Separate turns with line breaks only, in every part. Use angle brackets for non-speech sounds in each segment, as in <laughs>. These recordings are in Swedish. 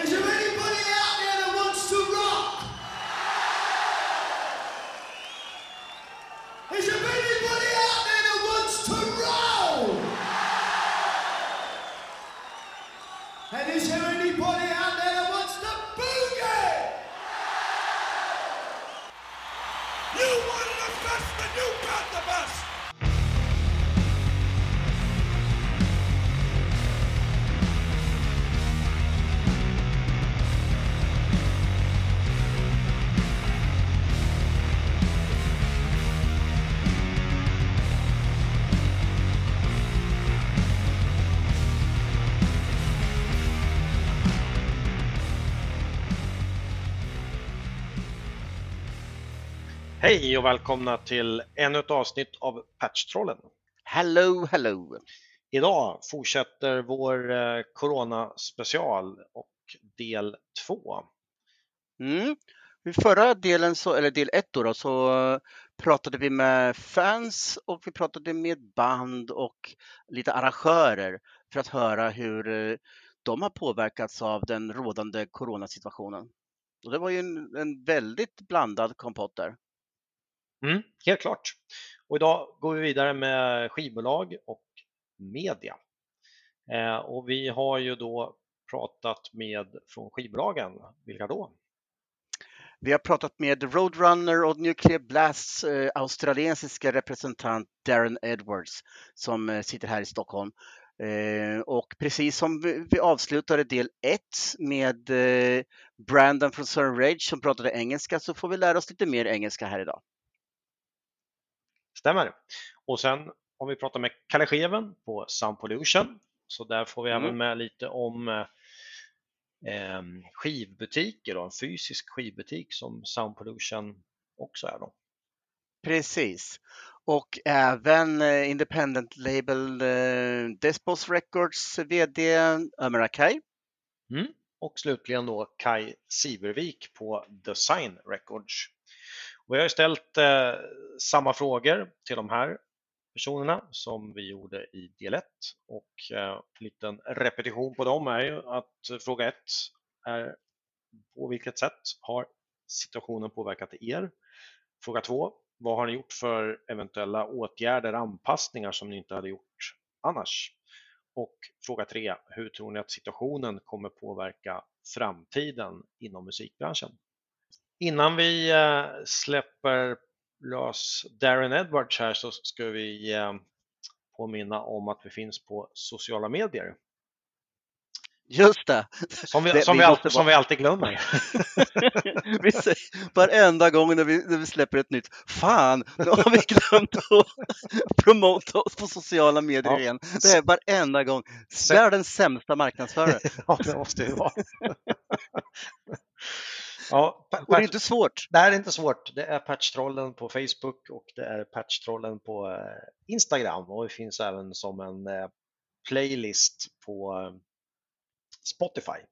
Is there anybody out
Hej och välkomna till ännu ett avsnitt av Patchtrollen.
Hello, hello!
Idag fortsätter vår eh, Corona special och del 2.
Mm. I förra delen, så, eller del ett då, då, så eh, pratade vi med fans och vi pratade med band och lite arrangörer för att höra hur eh, de har påverkats av den rådande coronasituationen. Och det var ju en, en väldigt blandad kompott där.
Mm, helt klart. Och idag går vi vidare med skivbolag och media. Eh, och vi har ju då pratat med från skivbolagen. Vilka då?
Vi har pratat med Roadrunner och Nuclear Blasts eh, australiensiska representant Darren Edwards som eh, sitter här i Stockholm. Eh, och precis som vi, vi avslutade del 1 med eh, Brandon från Sun Rage som pratade engelska så får vi lära oss lite mer engelska här idag.
Stämmer. Och sen har vi pratat med Kalle Scheven på Sound Pollution. Så där får vi
Mm.
även med lite om eh, eh, skivbutiker och en fysisk skivbutik som Sound Pollution också är. Då.
Precis. Och även eh, Independent Label eh, Despos Records VD Ömer Akai.
Mm. Och slutligen då Kai Sivervik på Design Records. Och jag har ställt eh, samma frågor till de här personerna som vi gjorde i del 1 och eh, en liten repetition på dem är ju att fråga 1 är på vilket sätt har situationen påverkat er? Fråga 2 vad har ni gjort för eventuella åtgärder, anpassningar som ni inte hade gjort annars? Och fråga 3 hur tror ni att situationen kommer påverka framtiden inom musikbranschen? Innan vi eh, släpper lös Darren Edwards här så ska vi eh, påminna om att vi finns på sociala medier.
Just det!
Som vi,
Det-
som
vi
vi, all,
måste
som vi alltid glömmer. <laughs>
vi säger varenda gång när vi, när vi släpper ett nytt, fan, nu har vi glömt att <laughs> promota oss på sociala medier
Ja.
igen. Det är varenda gång. Världens sämsta marknadsförare. <laughs>
ja, det måste ju vara. Ja,
Och det är inte svårt.
det här är inte svårt. Det är Patchtrollen på Facebook och det är Patchtrollen på eh, Instagram och det finns även som en eh, playlist på eh, Spotify.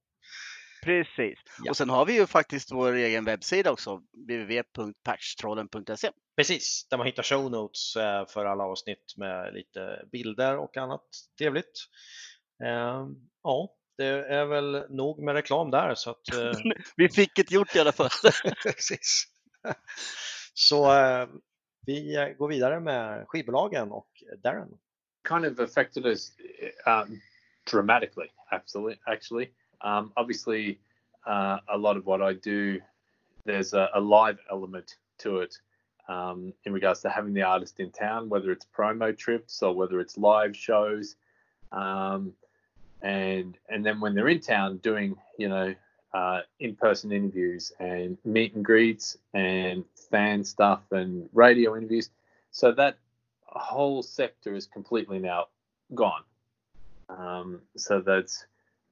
Precis.
Ja.
Och sen har vi ju faktiskt vår egen webbsida också, www.patchtrollen.se.
Precis, där man hittar show notes för alla avsnitt med lite bilder och annat trevligt. Eh, Ja, det är väl nog med reklam där så att eh, <laughs>
Vi fick ett gjort i alla fall. <laughs>
Precis. Så eh, vi går vidare med skivbolagen och Darren.
kind of affected us um, dramatically. Absolutely, actually. Um, obviously, uh, a lot of what I do, there's a, a live element to it um, in regards to having the artist in town, whether it's promo trips or whether it's live shows, um, and and then when they're in town, doing you know uh, in-person interviews and meet and greets and fan stuff and radio interviews. So that whole sector is completely now gone. Um, so that's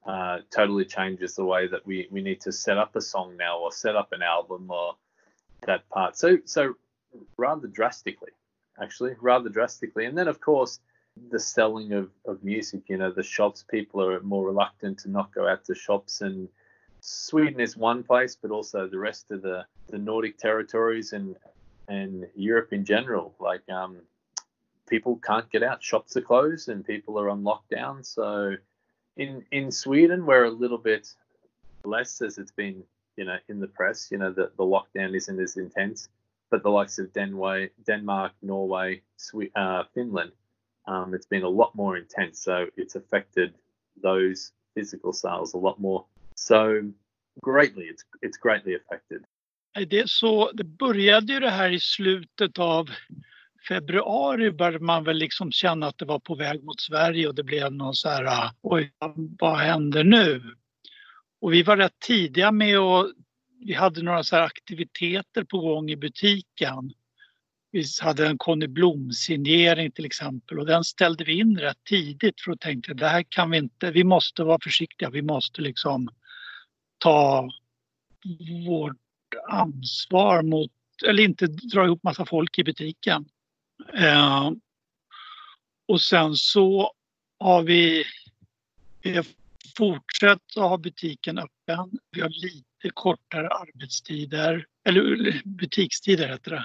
uh, totally changes the way that we, we need to set up a song now or set up an album or that part. So so rather drastically, actually, rather drastically. And then of course the selling of, of music, you know, the shops people are more reluctant to not go out to shops and Sweden is one place, but also the rest of the, the Nordic territories and and Europe in general. Like um, people can't get out, shops are closed, and people are on lockdown. So in in Sweden, we're a little bit less as it's been, you know, in the press. You know, the, the lockdown isn't as intense, but the likes of Denway, Denmark, Norway, Swe- uh, Finland, um, it's been a lot more intense. So it's affected those physical sales a lot more. So greatly, it's it's greatly affected.
Det, så, det började ju det här i slutet av februari började man väl liksom känna att det var på väg mot Sverige och det blev någon så här, oj, vad händer nu? Och vi var rätt tidiga med att, vi hade några så aktiviteter på gång i butiken. Vi hade en Conny Blom-signering till exempel och den ställde vi in rätt tidigt för att tänka det här kan vi inte, vi måste vara försiktiga, vi måste liksom ta vårt ansvar mot, eller inte dra ihop massa folk i butiken. Eh, och sen så har vi, vi har fortsatt att ha butiken öppen. Vi har lite kortare arbetstider, eller butikstider heter det.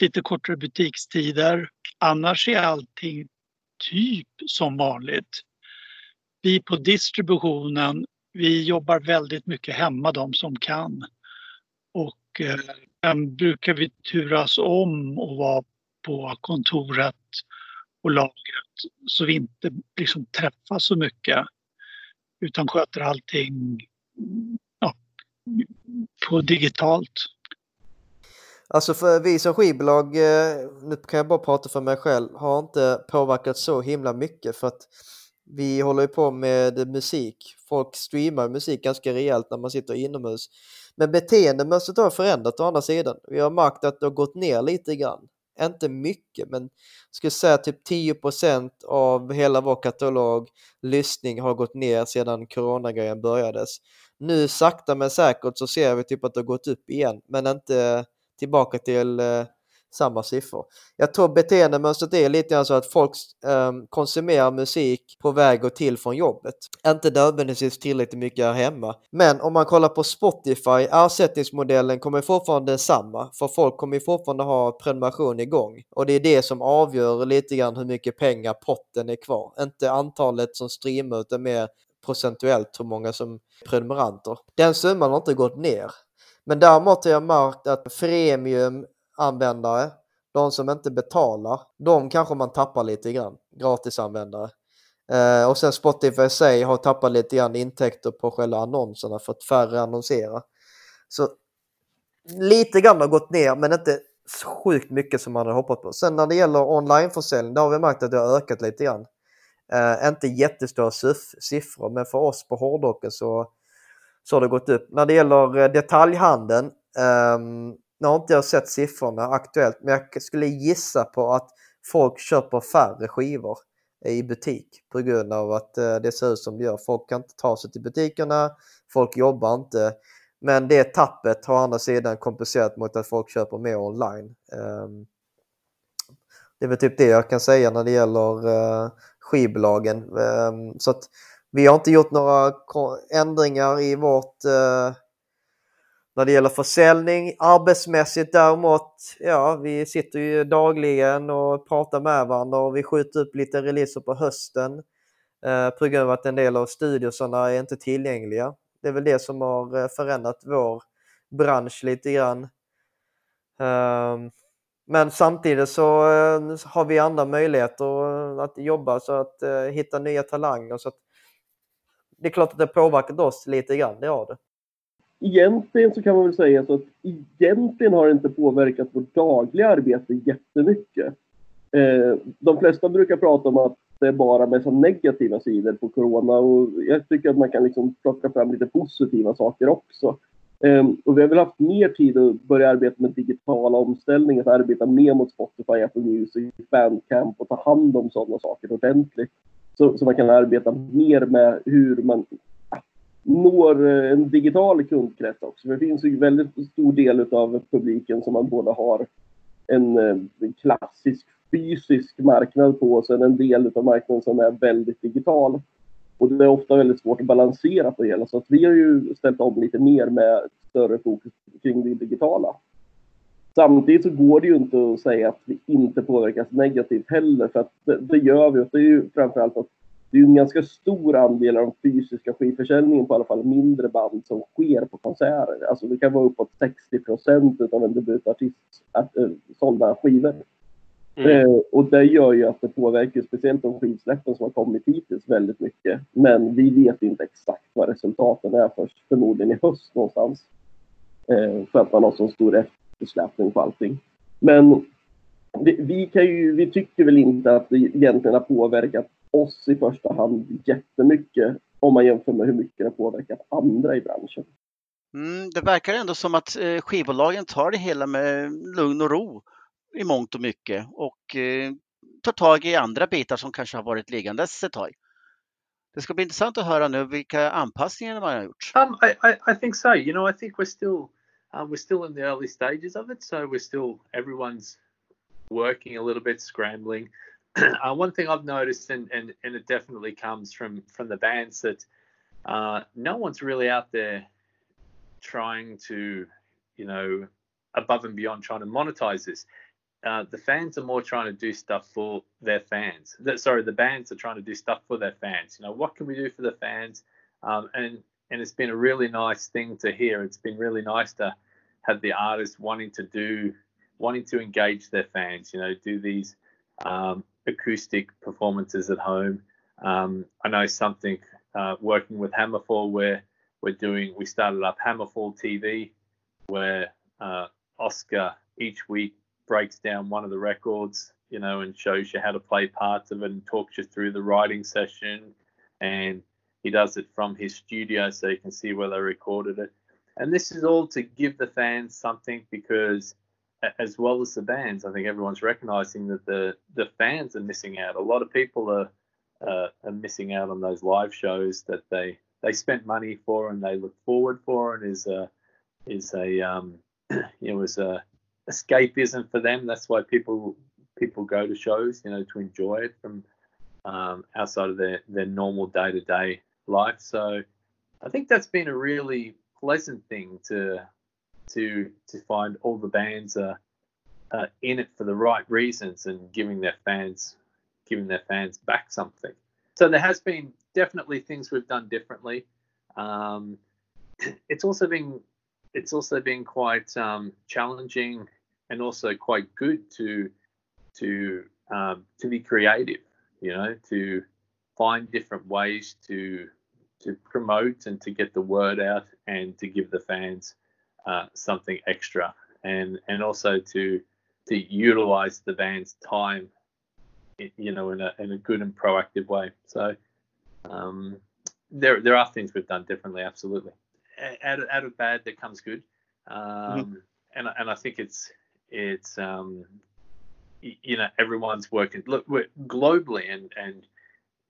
Lite kortare butikstider. Annars är allting typ som vanligt. Vi på distributionen, vi jobbar väldigt mycket hemma de som kan. Och eh, sen brukar vi turas om och vara på kontoret och lagret så vi inte liksom träffas så mycket utan sköter allting ja, på digitalt.
Alltså för vi som skivbolag, eh, nu kan jag bara prata för mig själv, har inte påverkat så himla mycket för att vi håller ju på med musik. Folk streamar musik ganska rejält när man sitter inomhus. Men beteendemönstret har förändrat å andra sidan. Vi har märkt att det har gått ner lite grann inte mycket, men jag skulle säga typ 10% av hela vår katalog lyssning har gått ner sedan coronagrejen börjades. Nu sakta men säkert så ser vi typ att det har gått upp igen, men inte tillbaka till eh, samma siffror. Jag tror beteendemönstret är lite grann så att folk eh, konsumerar musik på väg och till från jobbet. Inte nödvändigtvis tillräckligt mycket här hemma. Men om man kollar på Spotify, ersättningsmodellen kommer fortfarande samma. För folk kommer fortfarande ha prenumeration igång. Och det är det som avgör lite grann hur mycket pengar potten är kvar. Inte antalet som streamar utan mer procentuellt hur många som prenumeranter. Den summan har inte gått ner. Men däremot har jag märkt att premium användare, de som inte betalar, de kanske man tappar lite grann, gratisanvändare. Eh, och sen Spotify i sig har tappat lite grann intäkter på själva annonserna för att färre annonserar. Så lite grann har gått ner men inte sjukt mycket som man hade hoppats på. Sen när det gäller onlineförsäljning, där har vi märkt att det har ökat lite grann. Eh, inte jättestora siffror men för oss på hårdrocken så, så har det gått upp. När det gäller eh, detaljhandeln eh, nu har inte jag sett siffrorna aktuellt, men jag skulle gissa på att folk köper färre skivor i butik på grund av att eh, det ser ut som det gör. Folk kan inte ta sig till butikerna, folk jobbar inte. Men det tappet har å andra sidan kompenserat mot att folk köper mer online. Ehm, det är väl typ det jag kan säga när det gäller eh, skivbolagen. Ehm, så att vi har inte gjort några ändringar i vårt eh, när det gäller försäljning. Arbetsmässigt däremot, ja, vi sitter ju dagligen och pratar med varandra och vi skjuter upp lite releaser på hösten eh, på grund av att en del av studiosarna är inte tillgängliga. Det är väl det som har eh, förändrat vår bransch lite grann. Eh, men samtidigt så eh, har vi andra möjligheter att jobba så att eh, hitta nya talanger. Så att det är klart att det påverkat oss lite grann, det har det
egentligen så kan man väl säga så att egentligen har det inte påverkat vårt dagliga arbete jättemycket. Eh, de flesta brukar prata om att det är bara med så negativa sidor på corona och jag tycker att man kan liksom plocka fram lite positiva saker också. Eh, och vi har väl haft mer tid att börja arbeta med digitala omställningar, att arbeta mer mot Spotify, Apple Music, Bandcamp och ta hand om sådana saker ordentligt. Så, så man kan arbeta mer med hur man når eh, en digital kundkrets också. det finns ju en väldigt stor del av publiken som man både har en, eh, en klassisk fysisk marknad på och sen en del av marknaden som är väldigt digital. Och det är ofta väldigt svårt att balansera på det hela. Så att vi har ju ställt om lite mer med större fokus kring det digitala. Samtidigt så går det ju inte att säga att vi inte påverkas negativt heller för att det, det gör vi. Och det är ju framförallt att det är en ganska stor andel av den fysiska skivförsäljningen på alla fall mindre band som sker på konserter. Alltså det kan vara uppåt 60 procent av en debutartists äh, sålda skivor. Mm. Eh, och det gör ju att det påverkar speciellt de skivsläppen som har kommit hittills väldigt mycket. Men vi vet inte exakt vad resultaten är först förmodligen i höst någonstans. Eh, för att man har så stor eftersläpning på allting. Men vi, vi, kan ju, vi tycker väl inte att det egentligen har påverkat oss i första hand jättemycket om man jämför med hur mycket det har påverkat andra i branschen.
Mm, det verkar ändå som att eh, skivbolagen tar det hela med lugn och ro i mångt och mycket och eh, tar tag i andra bitar som kanske har varit liggandes ett tag. Det ska bli intressant att höra nu vilka anpassningar man har gjort.
Um, I, I, I think so. You know, I think we're still uh, we're still in the early stages of it, so we're still everyone's working a little bit, scrambling. <clears throat> uh, one thing I've noticed, and, and and it definitely comes from from the bands that uh, no one's really out there trying to, you know, above and beyond trying to monetize this. Uh, the fans are more trying to do stuff for their fans. The, sorry, the bands are trying to do stuff for their fans. You know, what can we do for the fans? Um, and and it's been a really nice thing to hear. It's been really nice to have the artists wanting to do, wanting to engage their fans. You know, do these um, acoustic performances at home. Um, I know something uh, working with Hammerfall where we're doing. We started up Hammerfall TV, where uh, Oscar each week breaks down one of the records, you know, and shows you how to play parts of it and talks you through the writing session. And he does it from his studio so you can see where they recorded it. And this is all to give the fans something because, as well as the bands, I think everyone's recognizing that the, the fans are missing out. A lot of people are, uh, are missing out on those live shows that they, they spent money for and they look forward for and is a, is a, um, you know, is a, escapism for them. That's why people people go to shows, you know, to enjoy it from um, outside of their their normal day to day life. So I think that's been a really pleasant thing to to to find all the bands are in it for the right reasons and giving their fans giving their fans back something. So there has been definitely things we've done differently. Um, <clears throat> it's also been it's also been quite um, challenging and also quite good to to um, to be creative. You know, to find different ways to to promote and to get the word out and to give the fans uh, something extra. And and also to to utilize the band's time you know in a in a good and proactive way. So um, there there are things we've done differently absolutely. Out of, out of bad that comes good. Um, mm-hmm. and and I think it's it's um, you know everyone's working. Look globally and and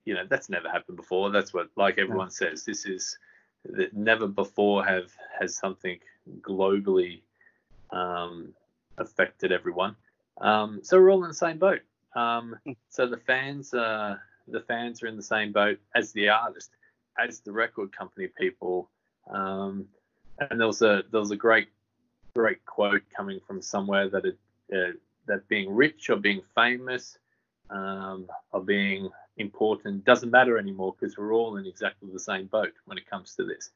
you know that's never happened before. That's what like everyone says this is that never before have has something globally um, affected everyone. Um, so we're all in the same boat. Um, hmm. so the fans uh, the fans are in the same boat as the artist as the record company people. Um, and there was a there was a great great quote coming from somewhere that it, uh, that being rich or being famous um, or being important doesn't matter anymore because we're all in exactly the same boat when it comes to this.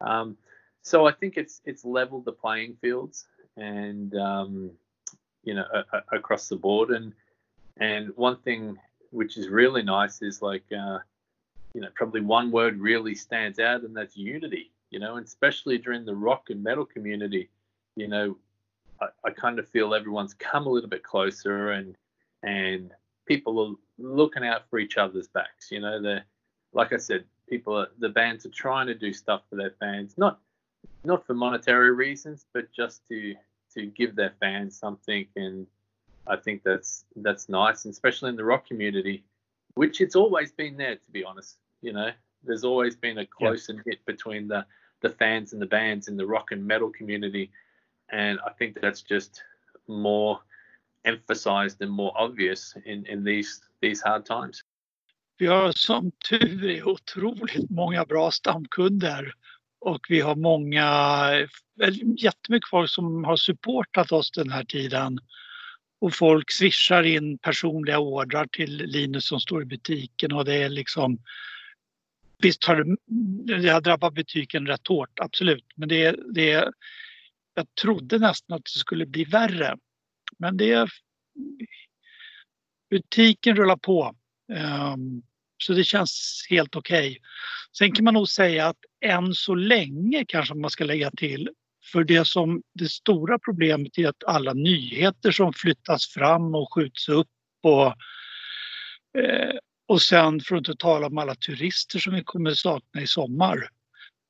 Um, so I think it's it's leveled the playing fields and um, you know a, a, across the board and and one thing which is really nice is like uh, you know probably one word really stands out and that's unity you know and especially during the rock and metal community you know, I, I kind of feel everyone's come a little bit closer and and people are looking out for each other's backs. You know, they're like I said, people are the bands are trying to do stuff for their fans, not not for monetary reasons, but just to to give their fans something and I think that's that's nice, and especially in the rock community, which it's always been there to be honest. You know, there's always been a close yeah. knit between the the fans and the bands in the rock and metal community and I think that's just more emphasized and more obvious in, in these, these hard times.
Vi har som tur är otroligt många bra stamkunder och vi har många, jättemycket folk som har supportat oss den här tiden. och folk swishar in personliga ordrar till Linus som står i butiken och det är liksom Visst har det, det har drabbat butiken rätt hårt, absolut. Men det, det, jag trodde nästan att det skulle bli värre. Men det, butiken rullar på. Um, så det känns helt okej. Okay. Sen kan man nog säga att än så länge kanske man ska lägga till för det som det stora problemet är att alla nyheter som flyttas fram och skjuts upp och, eh, och sen för att inte tala om alla turister som vi kommer sakna i sommar.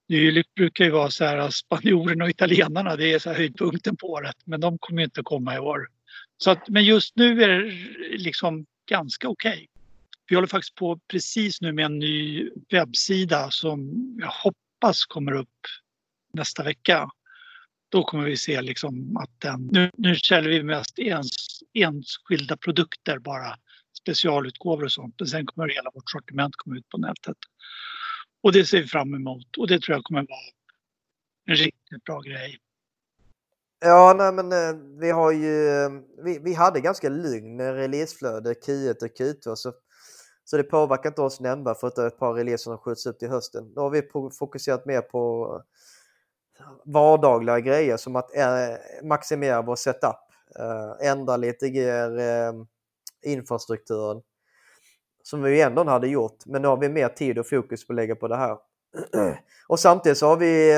Det brukar ju vara så här spanjorerna och italienarna, det är så här höjdpunkten på året, men de kommer inte komma i år. Så att, men just nu är det liksom ganska okej. Okay. Vi håller faktiskt på precis nu med en ny webbsida som jag hoppas kommer upp nästa vecka då kommer vi se liksom att den, nu, nu säljer vi mest ens, enskilda produkter bara, specialutgåvor och sånt. Men sen kommer hela vårt sortiment komma ut på nätet. Och det ser vi fram emot och det tror jag kommer vara en riktigt bra grej.
Ja, nej men eh, vi har ju, eh, vi, vi hade ganska lugn releaseflöde Q1 och Q2 så, så det påverkar inte oss nämnvärt för att det är ett par releaser som skjuts upp till hösten. Då har vi fokuserat mer på eh, vardagliga grejer som att eh, maximera vår setup. Eh, ändra lite grejer, eh, infrastrukturen. Som vi ändå hade gjort, men nu har vi mer tid och fokus på att lägga på det här. <clears throat> och samtidigt så har vi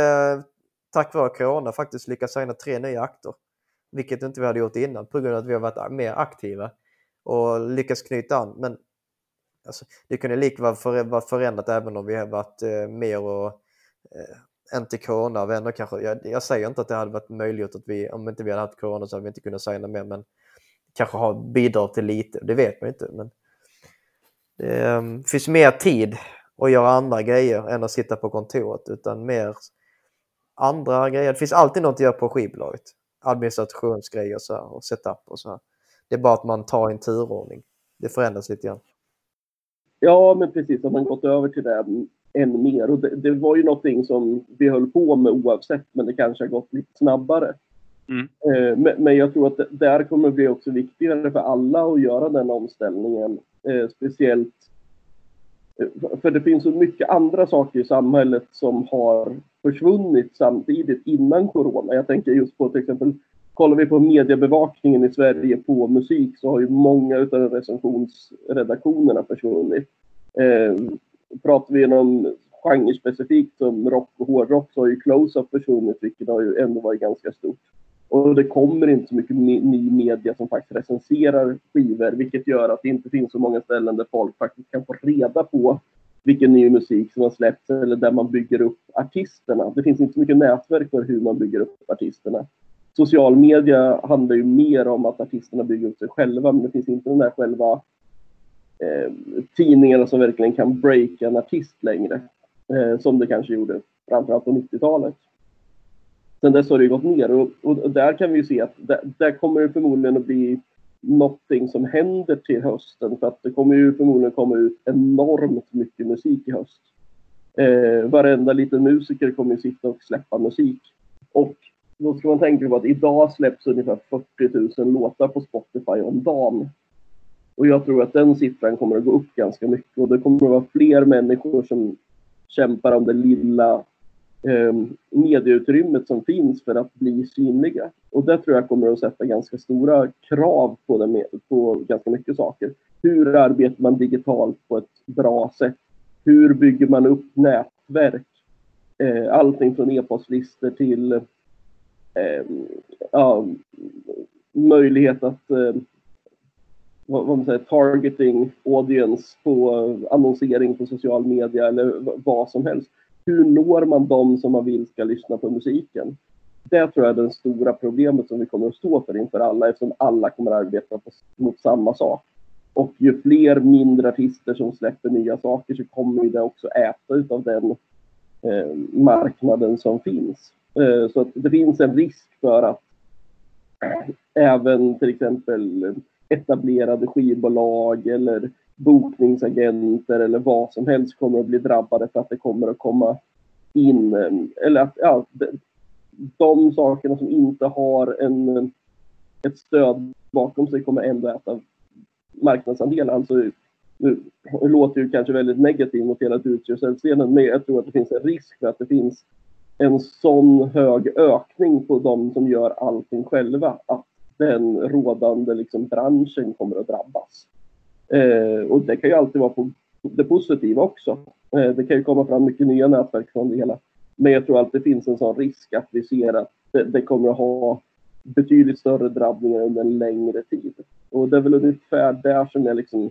tack vare Corona faktiskt lyckats signa tre nya akter. Vilket inte vi hade gjort innan på grund av att vi har varit mer aktiva och lyckats knyta an. Men alltså, det kunde likväl vara förändrat även om vi har varit eh, mer och eh, inte coronavänner kanske. Jag, jag säger inte att det hade varit möjligt att vi, om inte vi hade haft corona så hade vi inte kunnat signa mer, men kanske ha bidrag till lite, det vet man inte. Men det eh, finns mer tid att göra andra grejer än att sitta på kontoret, utan mer andra grejer. Det finns alltid något att göra på skivbolaget. Administrationsgrejer så här, och setup och så här. Det är bara att man tar en turordning. Det förändras lite grann.
Ja, men precis. Att man gått över till det än mer. Och det, det, var ju någonting som vi höll på med oavsett, men det kanske har gått lite snabbare. Mm. Eh, men, men, jag tror att det, där kommer det bli också viktigare för alla att göra den omställningen. Eh, speciellt eh, för det finns så mycket andra saker i samhället som har försvunnit samtidigt innan corona. Jag tänker just på till exempel, kollar vi på mediebevakningen i Sverige på musik så har ju många av recensionsredaktionerna försvunnit. Eh, pratar vi om genre specifikt som rock och hårdrock så har ju close-up försvunnit vilket har ju ändå varit ganska stort. Och det kommer inte så mycket ny media som faktiskt recenserar skivor vilket gör att det inte finns så många ställen där folk faktiskt kan få reda på vilken ny musik som har släppts eller där man bygger upp artisterna. Det finns inte så mycket nätverk för hur man bygger upp artisterna. Social media handlar ju mer om att artisterna bygger upp sig själva men det finns inte den där själva eh, tidningarna som verkligen kan breaka en artist längre. Eh, som det kanske gjorde framförallt på 90-talet. Sen dess har det gått ner och, och, där kan vi ju se att där, där kommer det förmodligen att bli någonting som händer till hösten för att det kommer ju förmodligen komma ut enormt mycket musik i höst. Eh, varenda liten musiker kommer ju sitta och släppa musik. Och då ska man tänka på att idag släpps ungefär 40 000 låtar på Spotify om dagen. Och jag tror att den siffran kommer att gå upp ganska mycket och det kommer att vara fler människor som kämpar om det lilla eh, medieutrymmet som finns för att bli synliga. Och det tror jag kommer att sätta ganska stora krav på, det, på ganska mycket saker. Hur arbetar man digitalt på ett bra sätt? Hur bygger man upp nätverk? Eh, allting från e-postlistor till eh, ja, möjlighet att eh, vad, vad man säger, targeting audience på annonsering på social media eller vad som helst. Hur når man dem som man vill ska lyssna på musiken? Det tror jag är det stora problemet som vi kommer att stå för inför alla eftersom alla kommer att arbeta på, mot samma sak. Och ju fler mindre artister som släpper nya saker så kommer det också äta utav den eh, marknaden som finns. Eh, så att det finns en risk för att eh, även till exempel etablerade skivbolag eller bokningsagenter eller vad som helst kommer att bli drabbade för att det kommer att komma in, eh, eller att ja, de sakerna som inte har en eh, ett stöd bakom sig kommer ändå äta marknadsandelar. Alltså, nu det låter ju kanske väldigt negativt mot hela utgiftsrättsdelen, men jag tror att det finns en risk för att det finns en sån hög ökning på de som gör allting själva att den rådande liksom, branschen kommer att drabbas. Eh, och det kan ju alltid vara på det positiva också. Eh, det kan ju komma fram mycket nya nätverk från det hela. Men jag tror att det finns en sån risk att vi ser att det, det kommer att ha betydligt större drabbningar under en längre tid. Och det är väl ungefär där som jag liksom...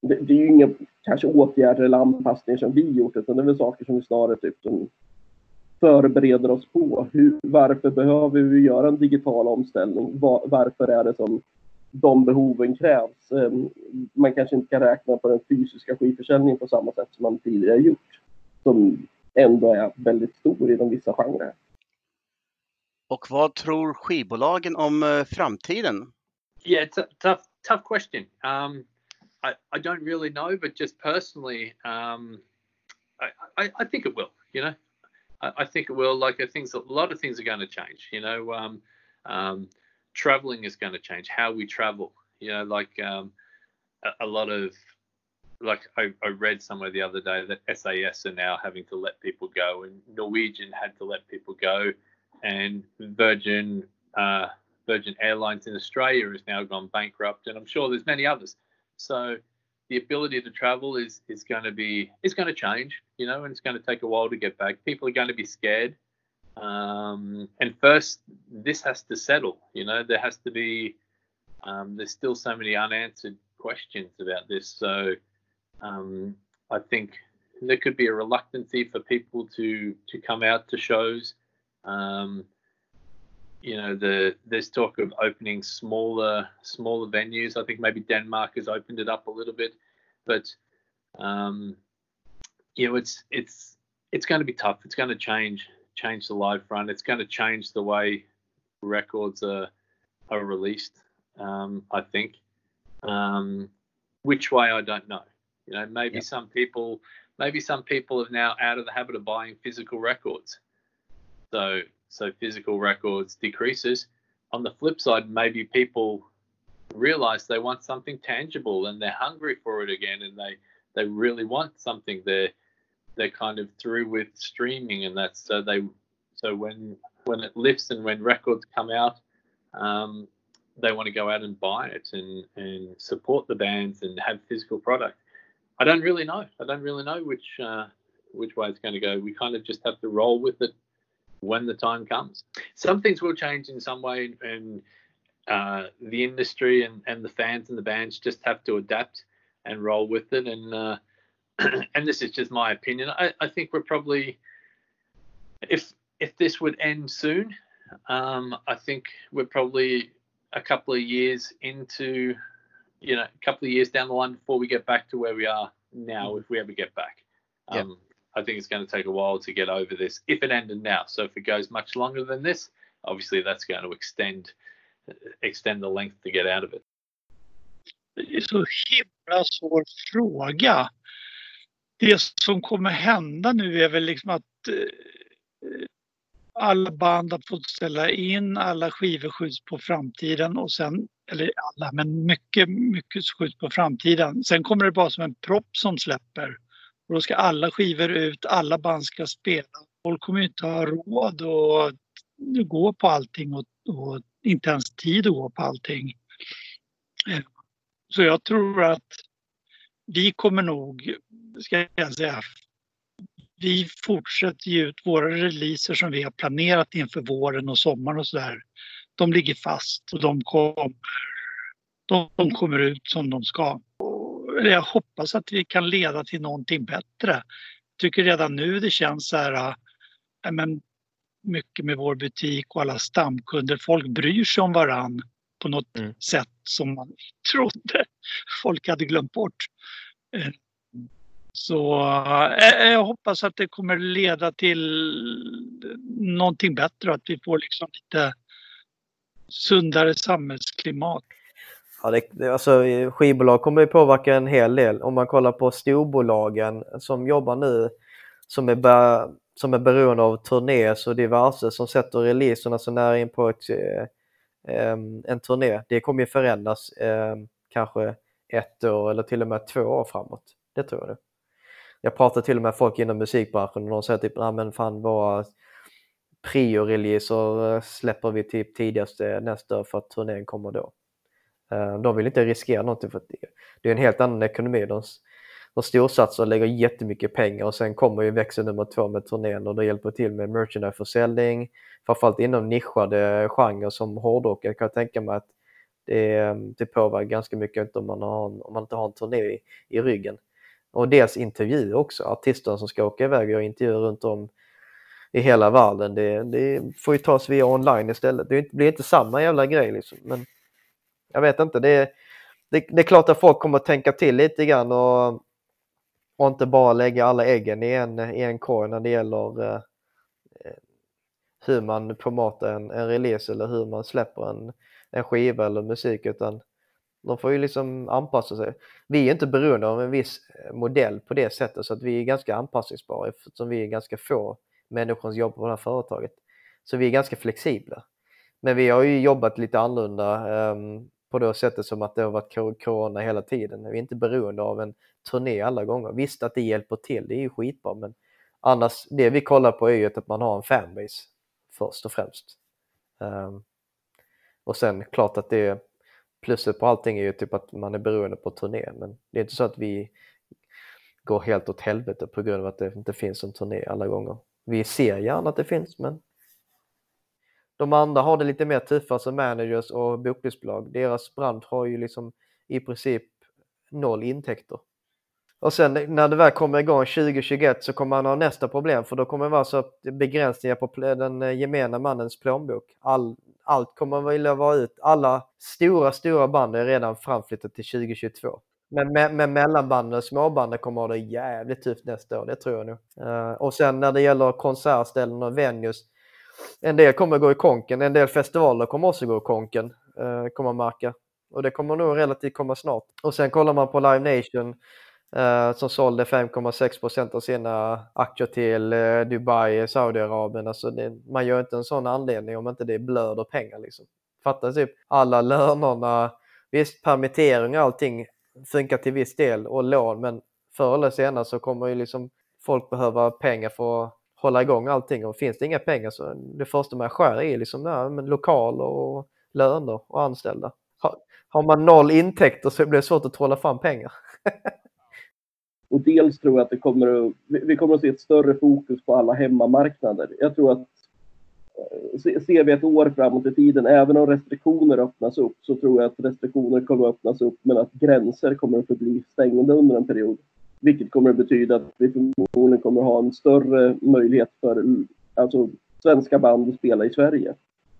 Det, det är ju inga kanske åtgärder eller anpassningar som vi gjort utan det är väl saker som vi snarare typ som förbereder oss på. Hur, varför behöver vi göra en digital omställning? Var, varför är det som de behoven krävs? Ehm, man kanske inte kan räkna på den fysiska skivförsäljningen på samma sätt som man tidigare gjort. Som ändå är väldigt stor inom vissa genrer.
Och vad tror skivbolagen om eh, framtiden?
Yeah, it's a tough, tough question. Um, I, I don't really know, but just personally, um, I, I, I think it will. You know, I, I think it will. Like, I think a lot of things are going to change. You know, um, um, traveling is going to change. How we travel. You know, like um, a, a lot of like I, I, read somewhere the other day that SAS are now having to let people go, and Norwegian had to let people go, and Virgin uh, Virgin Airlines in Australia has now gone bankrupt, and I'm sure there's many others. So the ability to travel is is going to be is going to change, you know, and it's going to take a while to get back. People are going to be scared, um, and first this has to settle. You know, there has to be um, there's still so many unanswered questions about this, so um, I think there could be a reluctancy for people to to come out to shows. Um, you know, the there's talk of opening smaller smaller venues. I think maybe Denmark has opened it up a little bit, but um, you know, it's it's it's going to be tough. It's going to change change the live front. It's going to change the way records are are released. Um, I think. Um, which way I don't know. You know, maybe yep. some people, maybe some people are now out of the habit of buying physical records. So, so physical records decreases. On the flip side, maybe people realize they want something tangible and they're hungry for it again, and they they really want something. They're they're kind of through with streaming, and that's so they so when when it lifts and when records come out, um, they want to go out and buy it and and support the bands and have physical product. I don't really know. I don't really know which uh, which way it's going to go. We kind of just have to roll with it when the time comes. Some things will change in some way, and uh, the industry and, and the fans and the bands just have to adapt and roll with it. And uh, <clears throat> and this is just my opinion. I, I think we're probably if if this would end soon, um, I think we're probably a couple of years into you know, a couple of years down the line before we get back to where we are now, if we ever get back. Um, yep. I think it's going to take a while to get over this, if it ended now. So if it goes much longer than this, obviously that's going to extend extend the length to get out of it.
Det är så himla svår fråga. Det som kommer hända nu är väl liksom att eh, alla band har fått ställa in, alla skivor skjuts på framtiden och sen, eller alla, men mycket, mycket skjuts på framtiden. Sen kommer det bara som en propp som släpper. Och då ska alla skivor ut, alla band ska spela. Folk kommer inte ha råd att gå på allting och, och inte ens tid att gå på allting. Så jag tror att vi kommer nog, ska jag säga, vi fortsätter ge ut våra releaser som vi har planerat inför våren och sommaren och sådär. De ligger fast och de kommer, de kommer ut som de ska. Jag hoppas att vi kan leda till någonting bättre. Jag tycker redan nu det känns så här, äh, men mycket med vår butik och alla stamkunder. Folk bryr sig om varann på något mm. sätt som man trodde folk hade glömt bort. Eh, så äh, jag hoppas att det kommer leda till någonting bättre och att vi får liksom lite sundare samhällsklimat.
Ja, det, det, alltså, skivbolag kommer ju påverka en hel del. Om man kollar på storbolagen som jobbar nu som är, be, som är beroende av turnés och diverse som sätter releaserna så nära in på ett, Ehm, en turné. Det kommer ju förändras ehm, kanske ett år eller till och med två år framåt. Det tror jag. Det. Jag pratar till och med folk inom musikbranschen och de säger typ, ja men fan våra prio-releaser eh, släpper vi typ tidigast nästa år för att turnén kommer då. Ehm, de vill inte riskera någonting för att det är en helt annan ekonomi. De, de storsatsar och lägger jättemycket pengar och sen kommer ju växel nummer två med turnén och det hjälper till med merchandiseförsäljning, Framförallt inom nischade genrer som hårdrock. Jag kan tänka mig att det, det påverkar ganska mycket om man, har, om man inte har en turné i, i ryggen. Och dels intervjuer också, artisterna som ska åka iväg och göra intervjuer runt om i hela världen. Det, det får ju tas via online istället. Det blir inte samma jävla grej liksom. Men jag vet inte, det, det, det är klart att folk kommer att tänka till lite grann och, och inte bara lägga alla äggen i en, i en korg när det gäller eh, eh hur man promotar en, en release eller hur man släpper en, en skiva eller musik utan de får ju liksom anpassa sig. Vi är inte beroende av en viss eh, modell på det sättet så att vi är ganska anpassningsbara eftersom vi är ganska få människor som jobbar på det här företaget. Så vi är ganska flexibla. Men vi har ju jobbat lite annorlunda um, på det sättet som att det har varit corona hela tiden. Vi är inte beroende av en turné alla gånger. Visst att det hjälper till, det är ju skitbra men annars, det vi kollar på är ju att man har en fanbase först och främst. Um, och sen klart att det plusset på allting är ju typ att man är beroende på turné men det är inte så att vi går helt åt helvete på grund av att det inte finns en turné alla gånger. Vi ser gärna att det finns men de andra har det lite mer tuffare som managers och bokningsbolag. Deras bransch har ju liksom i princip noll intäkter. Och sen när det väl kommer igång 2021 så kommer man ha nästa problem för då kommer det vara så att begränsningar på den eh, gemene mannens plånbok. All, allt kommer vilja vara ut. Alla stora, stora band är redan framflyttat till 2022. Men med, med mellanbanden och småbanden kommer ha det jävligt tufft nästa år, det tror jag nog. Uh, och sen när det gäller konsertställen och venues en del kommer gå i konken, en del festivaler kommer också gå i konken, eh, kommer man märka. Och det kommer nog relativt komma snart. Och sen kollar man på Live Nation eh, som sålde 5,6% av sina aktier till eh, Dubai, Saudiarabien. Alltså det, man gör inte en sån anledning om inte det blöder pengar. Liksom. Fattar typ alla lönerna, visst permittering och allting funkar till viss del och lån men förr eller senare så kommer ju liksom folk behöva pengar för att hålla igång allting och finns det inga pengar så det första man skär i liksom där, men lokaler och löner och anställda. Har, har man noll intäkter så blir det svårt att trolla fram pengar. <laughs>
och dels tror jag att det kommer att, vi kommer att se ett större fokus på alla hemmamarknader. Jag tror att eh, ser vi ett år framåt i tiden, även om restriktioner öppnas upp, så tror jag att restriktioner kommer att öppnas upp men att gränser kommer att förbli stängda under en period. Vilket kommer att betyda att vi förmodligen kommer att ha en större möjlighet för alltså, svenska band att spela i Sverige.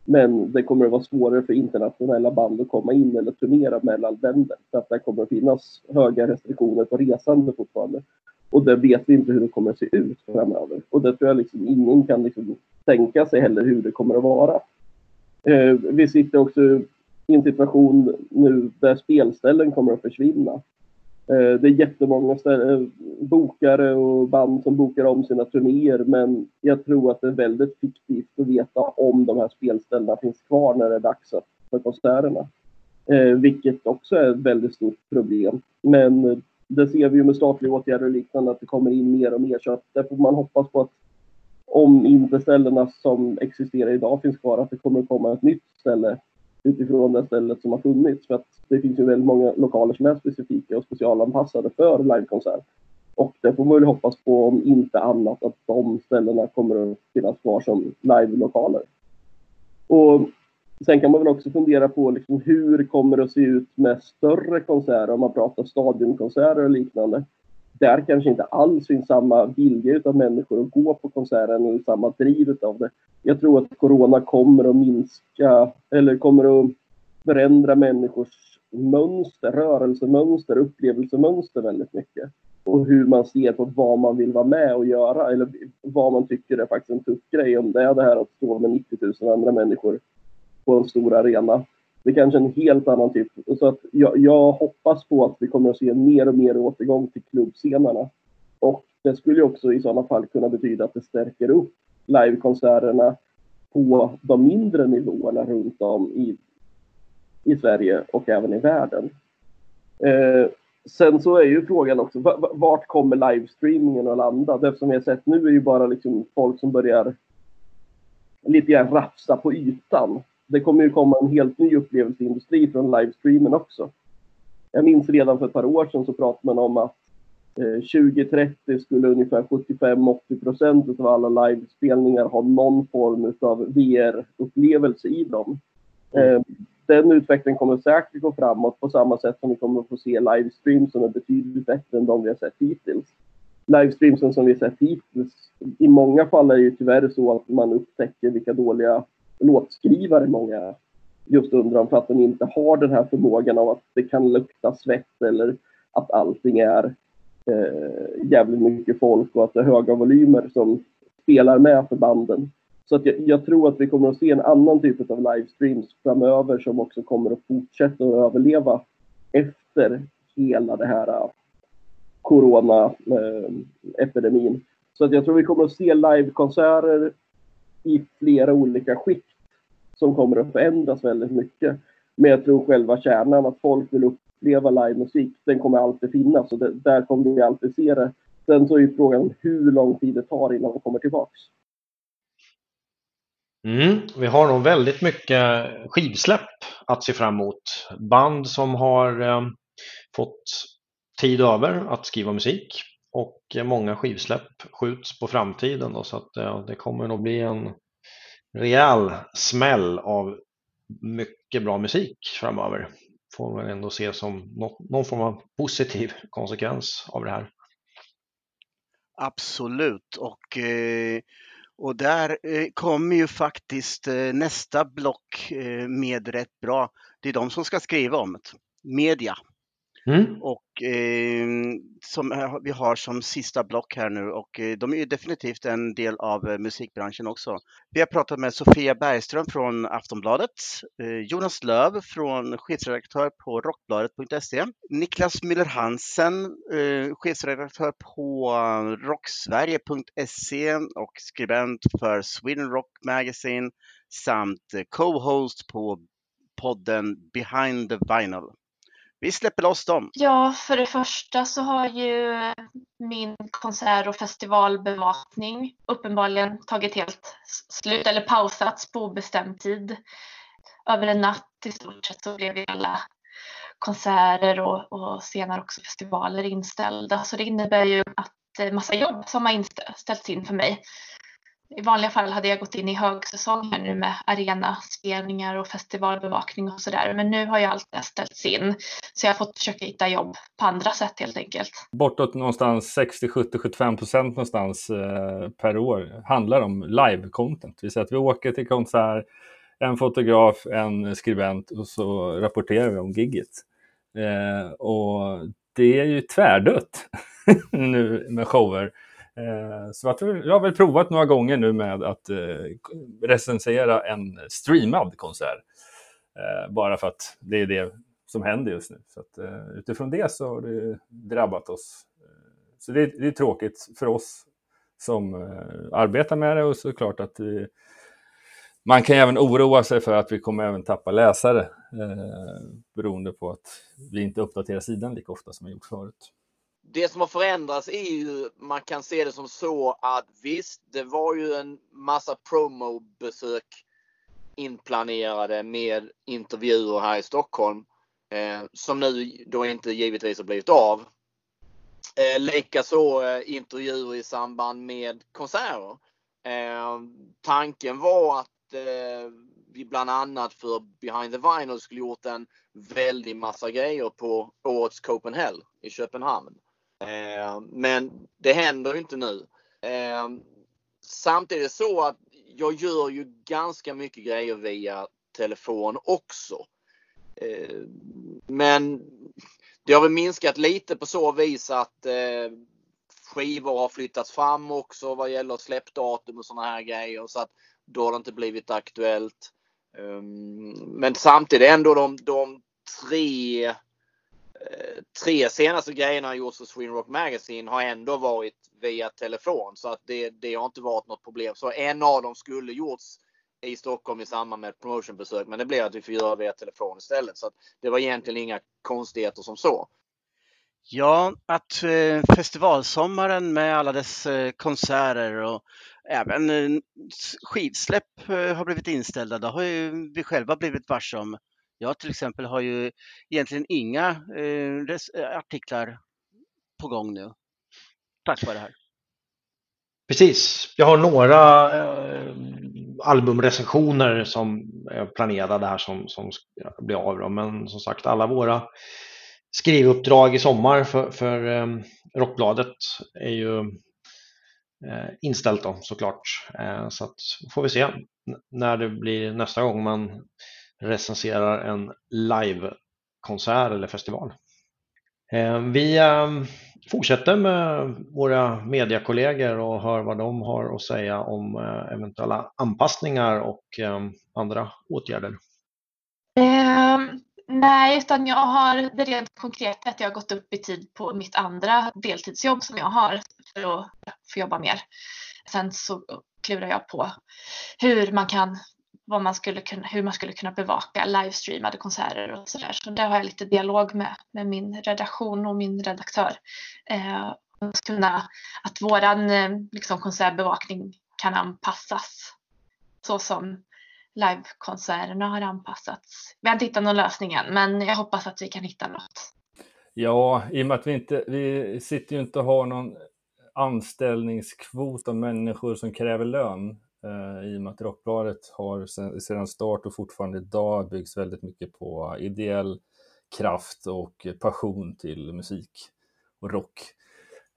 Men det kommer att vara svårare för internationella band att komma in eller turnera mellan länder. För att det kommer att finnas höga restriktioner på resande fortfarande. Och det vet vi inte hur det kommer att se ut framöver. Och det tror jag liksom ingen kan liksom tänka sig heller hur det kommer att vara. Eh, vi sitter också i en situation nu där spelställen kommer att försvinna. Eh, det är jättemånga eh, bokare och band som bokar om sina turnéer men jag tror att det är väldigt fiktivt att veta om de här spelställena finns kvar när det är dags för konserterna. Eh, vilket också är ett väldigt stort problem. Men det ser vi ju med statliga åtgärder och liknande att det kommer in mer och mer så att där får man hoppas på att om inte ställena som existerar idag finns kvar att det kommer komma ett nytt ställe utifrån det stället som har funnits. För att det finns ju väldigt många lokaler som är specifika och specialanpassade för livekonsert. Och det får man väl hoppas på om inte annat att de ställena kommer att finnas kvar som live-lokaler. Och sen kan man väl också fundera på liksom hur kommer det att se ut med större konserter om man pratar stadionkonserter och liknande. Där kanske inte alls finns samma vilja av människor att gå på konserten eller samma driv av det. Jag tror att corona kommer att minska eller kommer att förändra människors mönster, rörelsemönster, upplevelsemönster väldigt mycket. Och hur man ser på vad man vill vara med och göra eller vad man tycker är faktiskt en tuff grej. Om det är det här att stå med 90 000 andra människor på en stor arena. Det är kanske är en helt annan typ. Så att jag, jag hoppas på att vi kommer att se mer och mer återgång till klubbscenerna. Och det skulle också i sådana fall kunna betyda att det stärker upp livekonserterna på de mindre nivåerna runt om i i Sverige och även i världen. Eh, sen så är ju frågan också, vart kommer livestreamingen att landa? Det som vi har sett nu är ju bara liksom folk som börjar lite grann rafsa på ytan. Det kommer ju komma en helt ny upplevelseindustri från livestreamen också. Jag minns redan för ett par år sedan så pratade man om att 2030 eh, skulle ungefär 75-80 procent av alla livespelningar ha någon form av VR-upplevelse i dem. Mm. Eh, den utvecklingen kommer säkert gå framåt på samma sätt som vi kommer att få se livestreams som är betydligt bättre än de vi har sett hittills. Livestreamsen som vi har sett hittills, i många fall är det ju tyvärr så att man upptäcker vilka dåliga låtskrivare många. Just undrar för att de inte har den här förmågan av att det kan lukta svett eller att allting är eh, jävligt mycket folk och att det är höga volymer som spelar med för banden. Så att jag, jag, tror att vi kommer att se en annan typ av livestreams framöver som också kommer att fortsätta att överleva efter hela det här coronaepidemin. Eh, eh så att jag tror vi kommer att se livekonserter i flera olika skikt som kommer att förändras väldigt mycket. Men jag tror själva kärnan, att folk vill uppleva livemusik, den kommer alltid finnas och det, där kommer vi alltid se det. Sen så är ju frågan hur lång tid det tar innan det kommer tillbaks.
Mm, vi har nog väldigt mycket skivsläpp att se fram emot. Band som har eh, fått tid över att skriva musik och eh, många skivsläpp skjuts på framtiden då, så att ja, det kommer nog bli en rejäl smäll av mycket bra musik framöver. Får man ändå se som någon form av positiv <laughs> konsekvens av det här.
Absolut och eh, och där kommer ju faktiskt nästa block med rätt bra. Det är de som ska skriva om det. Media. Mm. Och ehm, eh, som vi har som sista block här nu och eh, de är ju definitivt en del av eh, musikbranschen också. Vi har pratat med Sofia Bergström från Aftonbladet, eh, Jonas Löv från chefredaktör på rockbladet.se, Niklas Müller Hansen, eh, chefredaktör på rocksverige.se och skribent för Sweden Rock Magazine samt eh, co-host på podden Behind the Vinyl. Vi släpper loss dem.
Ja, för det första så har ju min konsert och festivalbevakning uppenbarligen tagit helt slut eller pausats på obestämd tid. Över en natt i stort sett så blev alla konserter och, och senare också festivaler inställda. Så det innebär ju att eh, massa jobb som har inställts in för mig i vanliga fall hade jag gått in i högsäsong här nu med arenaspelningar och festivalbevakning och sådär. Men nu har ju allt det ställts in. Så jag har fått försöka hitta jobb på andra sätt helt enkelt.
Bortåt någonstans 60, 70, 75 procent någonstans eh, per år handlar om live-content. Vi säger att vi åker till konsert, en fotograf, en skribent och så rapporterar vi om gigget. Eh, och det är ju tvärdött <laughs> nu med shower. Eh, så så tror, jag har väl provat några gånger nu med att eh, recensera en streamad konsert. Eh, bara för att det är det som händer just nu. Så att, utifrån det så har det drabbat oss. Så det är, det är tråkigt för oss som arbetar med det och såklart att vi, man kan även oroa sig för att vi kommer även tappa läsare eh, beroende på att vi inte uppdaterar sidan lika ofta som vi gjort förut
det som har förändrats är ju, man kan se det som så att visst, det var ju en massa promobesök inplanerade med intervjuer här i Stockholm eh, som nu då inte givetvis har blivit av. Eh, Likaså eh, intervjuer i samband med konserter. Eh, tanken var att eh, vi bland annat för Behind the Vinyl skulle gjort en väldig massa grejer på årets Copenhagen i Köpenhamn. Eh, men det händer inte nu. Eh, samtidigt så att jag gör ju ganska mycket grejer via telefon också. Eh, men det har väl minskat lite på så vis att eh, skivor har flyttats fram också vad gäller släppdatum och sådana här grejer. Så att då har det inte blivit aktuellt. Ehm, men samtidigt ändå de, de tre tre senaste grejerna han gjort för Sweden Rock Magazine har ändå varit via telefon så att det, det har inte varit något problem. Så en av dem skulle gjorts i Stockholm i samband med ett promotionbesök. Men det blev att vi fick göra via telefon istället. Så det var egentligen inga konstigheter som så.
Ja, att eh, festivalsommaren med alla dess eh, konserter och även eh, skidsläpp eh, har blivit inställda, det har ju vi själva blivit varse om. Jag till exempel har ju egentligen inga eh, eh, artiklar på gång nu. Tack vare det här.
Precis. Jag har några eh, albumrecensioner som är planerade här som, som blir av. Då. Men som sagt, alla våra skrivuppdrag i sommar för, för eh, Rockbladet är ju eh, inställt då såklart. Eh, så att får vi se n- när det blir nästa gång man recenserar en livekonsert eller festival. Ehm, vi ehm, fortsätter med våra mediekollegor och hör vad de har att säga om eh, eventuella anpassningar och ehm, andra åtgärder.
Ehm, nej, utan jag har det rent konkret att jag har gått upp i tid på mitt andra deltidsjobb som jag har för att få jobba mer. Sen så klurar jag på hur man kan vad man skulle kunna, hur man skulle kunna bevaka livestreamade konserter och sådär. Så där har jag lite dialog med, med min redaktion och min redaktör. Eh, att, kunna, att våran eh, liksom, konsertbevakning kan anpassas så som livekonserterna har anpassats. Vi har inte hittat någon lösning än, men jag hoppas att vi kan hitta något.
Ja, i och med att vi inte, vi sitter ju inte och har någon anställningskvot av människor som kräver lön. Eh, I och med att Rockbladet har sedan, start och fortfarande idag byggs väldigt mycket på ideell kraft och passion till musik och rock.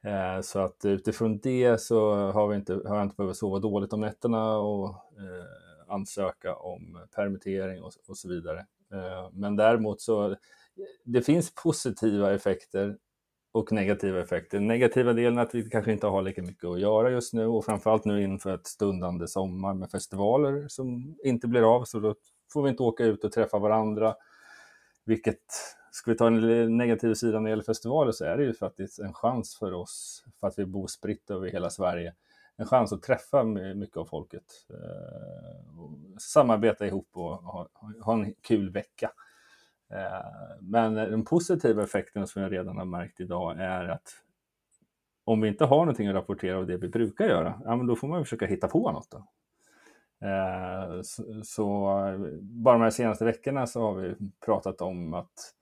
Eh, så att utifrån det så har, vi inte, har jag inte behövt sova dåligt om nätterna och eh, ansöka om permittering och, och så vidare. Men däremot så det finns positiva effekter och negativa effekter. Den negativa delen är att vi kanske inte har lika mycket att göra just nu och framförallt nu inför ett stundande sommar med festivaler som inte blir av så då får vi inte åka ut och träffa varandra. Vilket, ska vi ta en negativ sida när det gäller festivaler så är det ju faktiskt en chans för oss, för att vi bor spritt över hela Sverige, en chans att träffa mycket av folket. Eh, och samarbeta ihop och ha, ha en kul vecka. Eh, men den positiva effekten som jag redan har märkt idag är att om vi inte har någonting att rapportera av det vi brukar göra, ja, men då får man försöka hitta på något. Då. Eh, så, så bara de här senaste veckorna så har vi pratat om att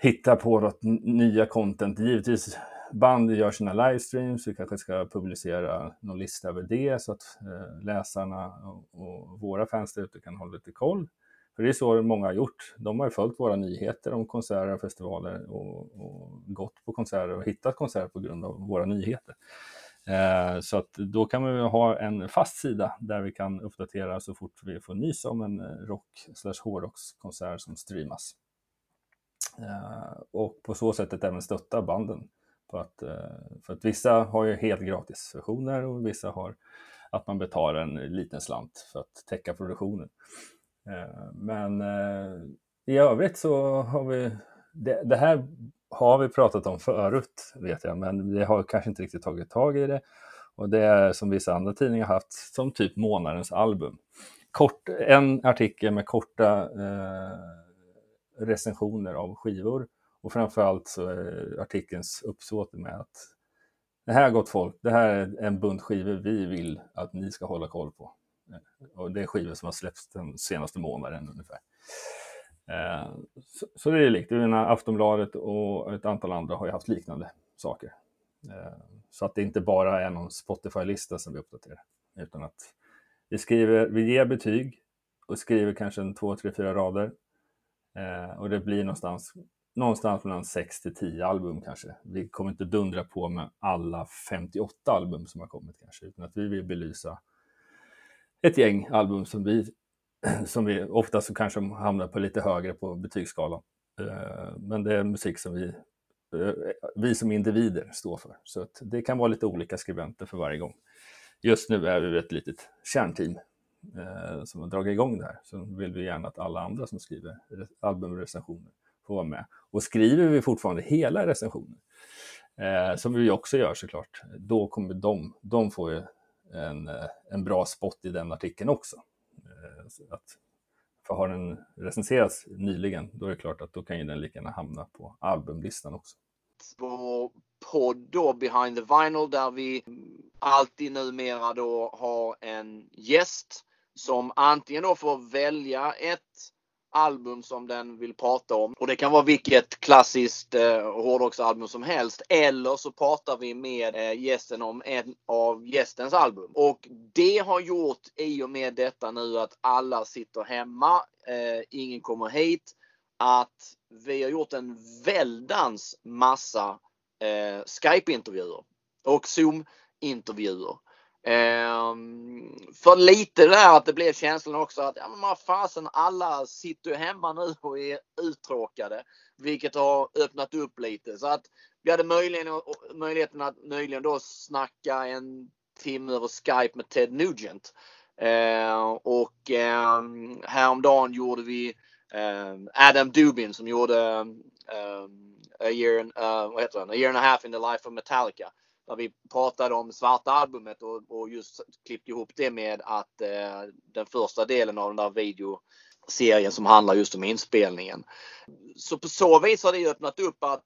hitta på något nya content. Givetvis band gör sina livestreams, vi kanske ska publicera någon lista över det så att eh, läsarna och våra fans där ute kan hålla lite koll. För det är så många har gjort. De har ju följt våra nyheter om konserter och festivaler och, och gått på konserter och hittat konserter på grund av våra nyheter. Eh, så att då kan man ha en fast sida där vi kan uppdatera så fort vi får nys om en eh, rock slash hårdrockskonsert som streamas. Eh, och på så sättet även stötta banden. För att, eh, för att vissa har ju helt gratis versioner och vissa har att man betalar en liten slant för att täcka produktionen. Eh, men eh, i övrigt så har vi, det, det, här har vi pratat om förut vet jag, men vi har kanske inte riktigt tagit tag i det. Och det är som vissa andra tidningar haft som typ månadens album. Kort, en artikel med korta eh, recensioner av skivor och framförallt så är artikelns uppsåt med att det här gott folk, det här är en bunt skivor vi vill att ni ska hålla koll på. Och det är skivor som har släppts den senaste månaden ungefär. Eh, så, så det är likt. Aftonbladet och ett antal andra har ju haft liknande saker. Eh, så att det inte bara är någon Spotify-lista som vi uppdaterar. Utan att vi skriver, vi ger betyg och skriver kanske en två, tre, fyra rader. Eh, och det blir någonstans, någonstans mellan 6 till 10 album kanske. Vi kommer inte dundra på med alla 58 album som har kommit kanske. Utan att vi vill belysa ett gäng album som vi, <clears throat> som vi ofta så kanske hamnar på lite högre på betygsskalan. Eh, men det är musik som vi, eh, vi som individer står för. Så att det kan vara lite olika skribenter för varje gång. Just nu är vi ett litet kärnteam eh, som har dragit igång det här. Så vill vi gärna att alla andra som skriver albumrecensioner får vara med. Och skriver vi fortfarande hela recensioner, som vi också gör såklart, då kommer de, de får ju en, eh, en bra spot i den artikeln också. Eh, att, för har den recenserats nyligen, då är det klart att då kan ju den lika gärna hamna på albumlistan också.
Vår podd då, Behind the Vinyl, där vi alltid numera då har en gäst som antingen då får välja ett album som den vill prata om. Och det kan vara vilket klassiskt eh, hårdrocksalbum som helst. Eller så pratar vi med eh, gästen om en av gästens album. Och det har gjort i och med detta nu att alla sitter hemma. Eh, ingen kommer hit. Att vi har gjort en väldans massa eh, Skype-intervjuer och Zoom-intervjuer. Ehm, för lite där att det blev känslan också att ja, men fasen alla sitter ju hemma nu och är uttråkade. Vilket har öppnat upp lite så att vi hade möjligen, möjligheten att nyligen då snacka en timme över Skype med Ted Nugent. Ehm, och eh, häromdagen gjorde vi eh, Adam Dubin som gjorde eh, a, year uh, vad heter han? a year and a half in the life of Metallica där vi pratade om svarta albumet och, och just klippte ihop det med att eh, den första delen av den där videoserien som handlar just om inspelningen. Så på så vis har det öppnat upp att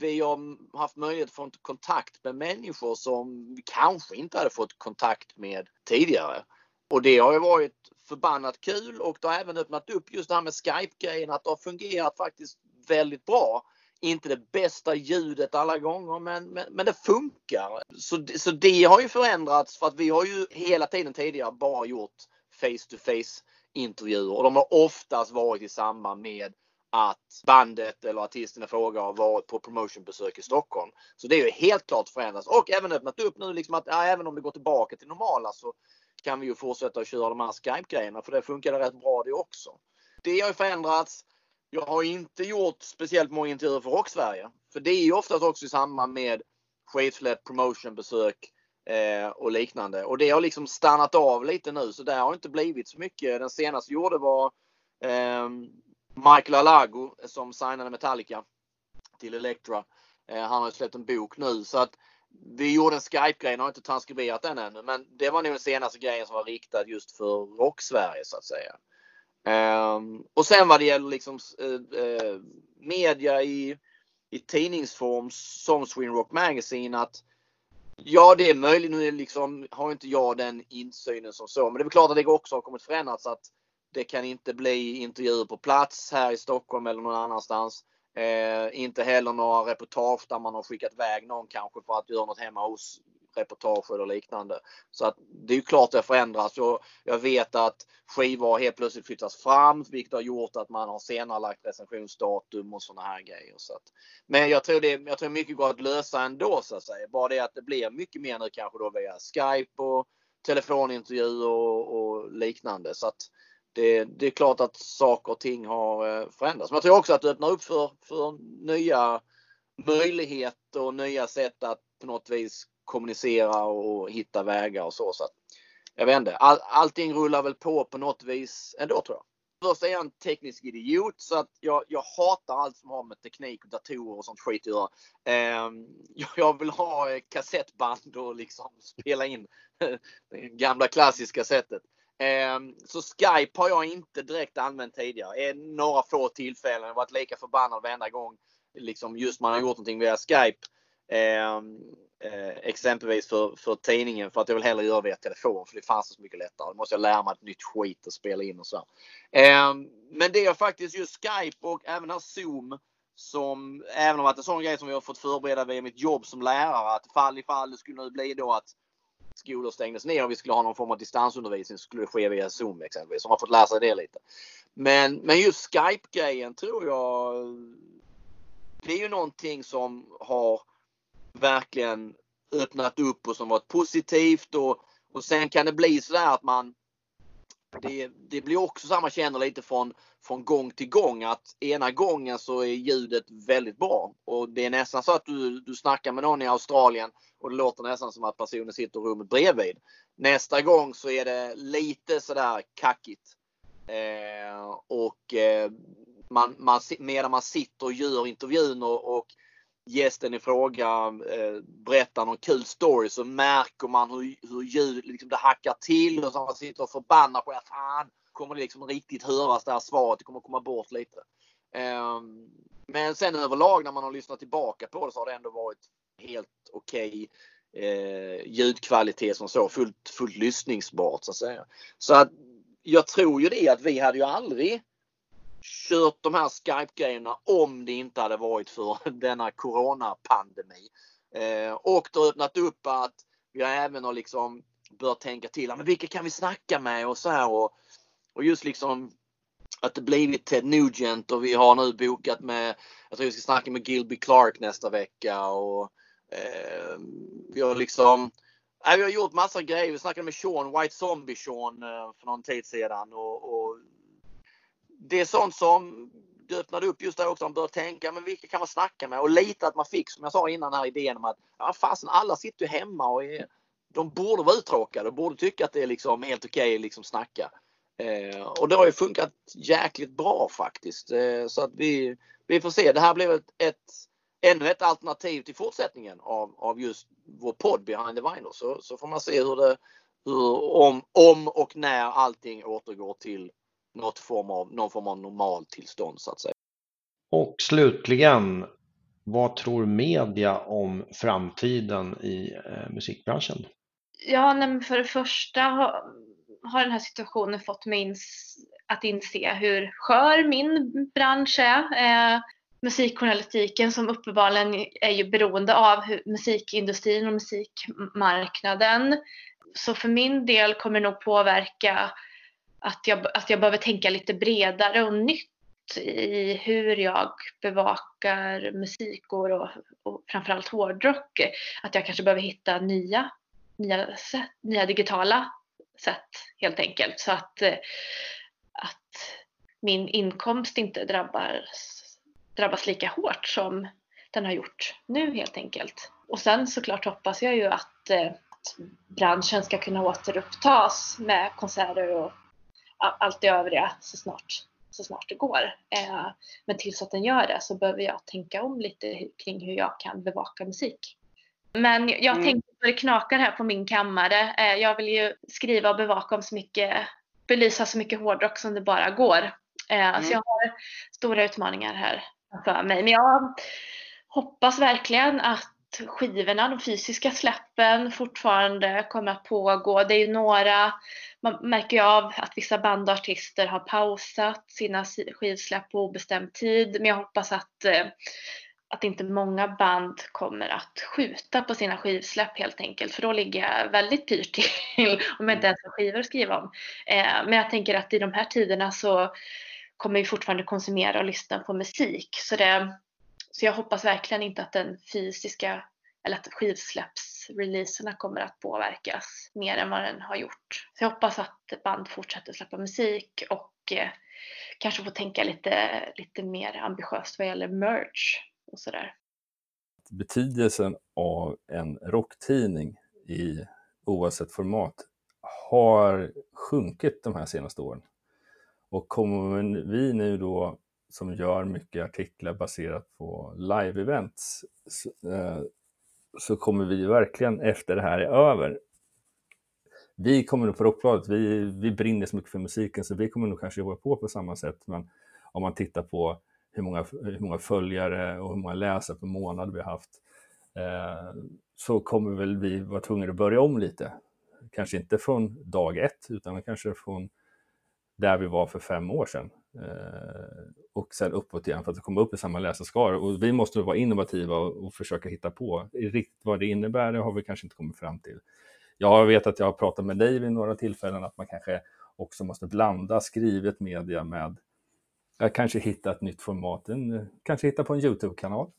vi har haft möjlighet att få kontakt med människor som vi kanske inte hade fått kontakt med tidigare. Och det har ju varit förbannat kul och det har även öppnat upp just det här med Skype-grejen att det har fungerat faktiskt väldigt bra inte det bästa ljudet alla gånger men, men, men det funkar. Så, så det har ju förändrats för att vi har ju hela tiden tidigare bara gjort face to face intervjuer och de har oftast varit i samband med att bandet eller artisten i fråga har varit på promotionbesök i Stockholm. Så det är ju helt klart förändrats och även öppnat upp nu liksom att ja, även om det går tillbaka till normala så kan vi ju fortsätta att köra de här Skype-grejerna för det funkar rätt bra det också. Det har ju förändrats. Jag har inte gjort speciellt många intervjuer för Rocksverige. För det är ju oftast också i samband med skivsläpp, promotionbesök eh, och liknande. Och det har liksom stannat av lite nu så det har inte blivit så mycket. Den senaste jag gjorde var eh, Michael Alago som signade Metallica till Elektra. Eh, han har släppt en bok nu så att vi gjorde en Skype-grej, har inte transkriberat den ännu, men det var nog den senaste grejen som var riktad just för Rock-Sverige så att säga. Um, och sen vad det gäller liksom uh, uh, media i, i tidningsform som Sweden Rock Magazine att Ja det är möjligt, nu liksom, har inte jag den insynen som så. Men det är klart att det också har kommit förändrats att det kan inte bli intervjuer på plats här i Stockholm eller någon annanstans. Eh, inte heller några reportage där man har skickat iväg någon kanske för att göra något hemma hos reportage eller liknande. Så att det är ju klart det förändras. Och jag vet att skivor helt plötsligt flyttas fram vilket har gjort att man har senare lagt recensionsdatum och sådana här grejer. Så att, men jag tror, det, jag tror mycket går att lösa ändå så att säga. Bara det att det blir mycket mer nu kanske då via Skype och telefonintervjuer och, och liknande. Så att det, det, är klart att saker och ting har eh, förändrats. Men jag tror också att det öppnar upp för, för nya möjligheter och nya sätt att på något vis kommunicera och hitta vägar och så. så att, jag vet inte, all, allting rullar väl på på något vis ändå tror jag. Först är jag en teknisk idiot så att jag, jag hatar allt som har med teknik och datorer och sånt skit att göra. Eh, jag vill ha eh, kassettband och liksom <laughs> spela in <laughs> det gamla klassiska sättet. Eh, så Skype har jag inte direkt använt tidigare. Några få tillfällen. Jag har varit lika förbannad varenda gång liksom just man har gjort någonting via Skype. Ehm, Eh, exempelvis för, för tidningen för att jag vill hellre göra via telefon för det fanns så mycket lättare. Då måste jag lära mig ett nytt skit och spela in och så. Eh, men det är faktiskt just Skype och även här Zoom som även om det är en sån grej som vi har fått förbereda via mitt jobb som lärare att fall ifall det skulle nu bli då att skolor stängdes ner och vi skulle ha någon form av distansundervisning så skulle det ske via Zoom exempelvis. Så man har fått lära sig det lite. Men, men just Skype-grejen tror jag det är ju någonting som har verkligen öppnat upp och som varit positivt och, och sen kan det bli sådär att man det, det blir också så man känner lite från, från gång till gång att ena gången så är ljudet väldigt bra och det är nästan så att du, du snackar med någon i Australien och det låter nästan som att personen sitter i rummet bredvid. Nästa gång så är det lite sådär kackigt. Eh, och eh, man, man, medan man sitter och gör intervjun och, och gästen i fråga eh, berättar någon kul story så märker man hur, hur ljud, liksom det hackar till och så man sitter och förbannar på att fan kommer det liksom riktigt höras det här svaret. Det kommer komma bort lite. Eh, men sen överlag när man har lyssnat tillbaka på det så har det ändå varit helt okej okay, eh, ljudkvalitet som så. Fullt, fullt lyssningsbart så att säga. Så att jag tror ju det att vi hade ju aldrig kört de här Skype-grejerna om det inte hade varit för <laughs> denna coronapandemi. Eh, och det har öppnat upp att vi även har liksom börjat tänka till. Men vilka kan vi snacka med och så här och, och just liksom att det blivit Ted Nugent och vi har nu bokat med, jag tror vi ska snacka med Gilby Clark nästa vecka och eh, vi har liksom Nej, vi har gjort massa grejer. Vi snackade med Sean, White Zombie Sean eh, för någon tid sedan och, och det är sånt som det öppnade upp just där också. Man började tänka, men vilka kan man snacka med? Och lite att man fick, som jag sa innan, här idén om att ja, fasen, alla sitter ju hemma och är, de borde vara uttråkade och borde tycka att det är liksom helt okej okay, liksom snacka. Eh, och det har ju funkat jäkligt bra faktiskt. Eh, så att vi, vi får se. Det här blev ett, ett, ännu ett alternativ till fortsättningen av, av just vår podd Behind the Vinyl. Så, så får man se hur det, hur, om, om och när allting återgår till något form av, någon form av normaltillstånd så att säga.
Och slutligen, vad tror media om framtiden i eh, musikbranschen?
Ja, men för det första har, har den här situationen fått mig ins att inse hur skör min bransch är. Eh, musikjournalistiken som uppenbarligen är ju beroende av hur, musikindustrin och musikmarknaden. Så för min del kommer det nog påverka att jag, att jag behöver tänka lite bredare och nytt i hur jag bevakar musik och, och framförallt hårdrock. Att jag kanske behöver hitta nya, nya, sätt, nya digitala sätt helt enkelt. Så att, eh, att min inkomst inte drabbas, drabbas lika hårt som den har gjort nu helt enkelt. Och sen såklart hoppas jag ju att, eh, att branschen ska kunna återupptas med konserter och allt det övriga så snart, så snart det går. Eh, men tills att den gör det så behöver jag tänka om lite kring hur jag kan bevaka musik. Men jag mm. tänkte på det knakar här på min kammare. Eh, jag vill ju skriva och bevaka om så mycket, belysa så mycket hårdrock som det bara går. Eh, mm. Så jag har stora utmaningar här för mig. Men jag hoppas verkligen att skivorna, de fysiska släppen fortfarande kommer att pågå. Det är ju några, man märker ju av att vissa band och artister har pausat sina skivsläpp på obestämd tid. Men jag hoppas att, eh, att inte många band kommer att skjuta på sina skivsläpp helt enkelt. För då ligger jag väldigt pyrt till <laughs> om jag inte ens har skivor att skriva om. Eh, men jag tänker att i de här tiderna så kommer vi fortfarande konsumera och lyssna på musik. Så det, så jag hoppas verkligen inte att den fysiska eller att skivsläppsreleaserna kommer att påverkas mer än vad den har gjort. Så jag hoppas att band fortsätter släppa musik och eh, kanske får tänka lite, lite mer ambitiöst vad gäller merch och sådär.
Betydelsen av en rocktidning i oavsett format har sjunkit de här senaste åren. Och kommer vi nu då som gör mycket artiklar baserat på live-events eh, så kommer vi verkligen efter det här är över. Vi kommer nog på Rockbladet, vi, vi brinner så mycket för musiken så vi kommer nog kanske jobba på på samma sätt. Men om man tittar på hur många, hur många följare och hur många läsare per månad vi har haft eh, så kommer väl vi vara tvungna att börja om lite. Kanske inte från dag ett utan kanske från där vi var för fem år sedan. Eh, sen uppåt igen för att komma upp i samma läsarskara. Och vi måste vara innovativa och, och, försöka hitta på riktigt vad det innebär. Det har vi kanske inte kommit fram till. Jag vet att jag har pratat med dig vid några tillfällen att man kanske också måste blanda skrivet media med att kanske hitta ett nytt format, en, kanske hitta på en Youtube-kanal.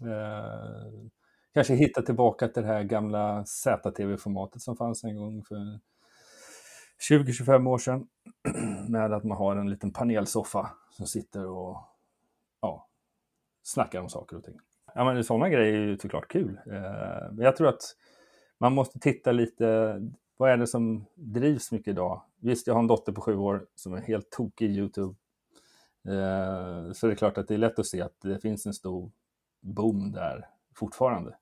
Eh, kanske hitta tillbaka till det här gamla ZTV-formatet som fanns en gång för 20-25 år sedan <clears throat> med att man har en liten panelsoffa som sitter och ja, snackar om saker och ting. Ja, men sådana grejer är ju såklart kul. Eh, men jag tror att man måste titta lite, vad är det som drivs mycket idag? Visst, jag har en dotter på sju år som är helt tokig i YouTube. Eh, så det är klart att det är lätt att se att det finns en stor boom där fortfarande.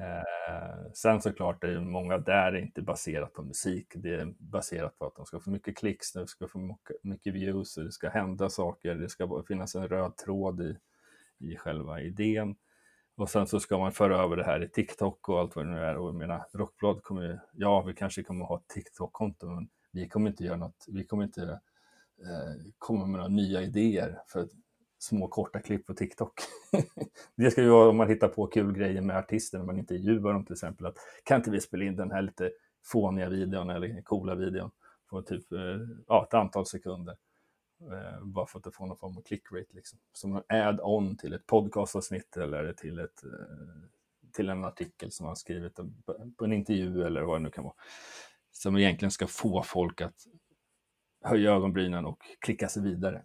Eh, sen såklart är många där är inte baserat på musik. Det är baserat på att de ska få mycket klicks, de ska få mycket views, det ska hända saker, det ska finnas en röd tråd i, i själva idén. Och sen så ska man föra över det här i TikTok och allt vad det nu är. Och jag menar, Rockblad kommer ju, ja, vi kanske kommer ha ett TikTok-konto, men vi kommer inte göra något, vi kommer inte eh, komma med några nya idéer för små korta klipp på TikTok. <laughs> det ska ju vara om man hittar på kul grejer med artister när man intervjuar dem till exempel. Att, kan inte vi spela in den här lite fåniga videon eller coola videon på typ eh, ja, ett antal sekunder. Eh, bara för att det får någon form av clickrate liksom. Som en add-on till ett podcastavsnitt eller till, ett, eh, till en artikel som man skrivit på en intervju eller vad det nu kan vara. Som egentligen ska få folk att höja ögonbrynen och klicka sig vidare.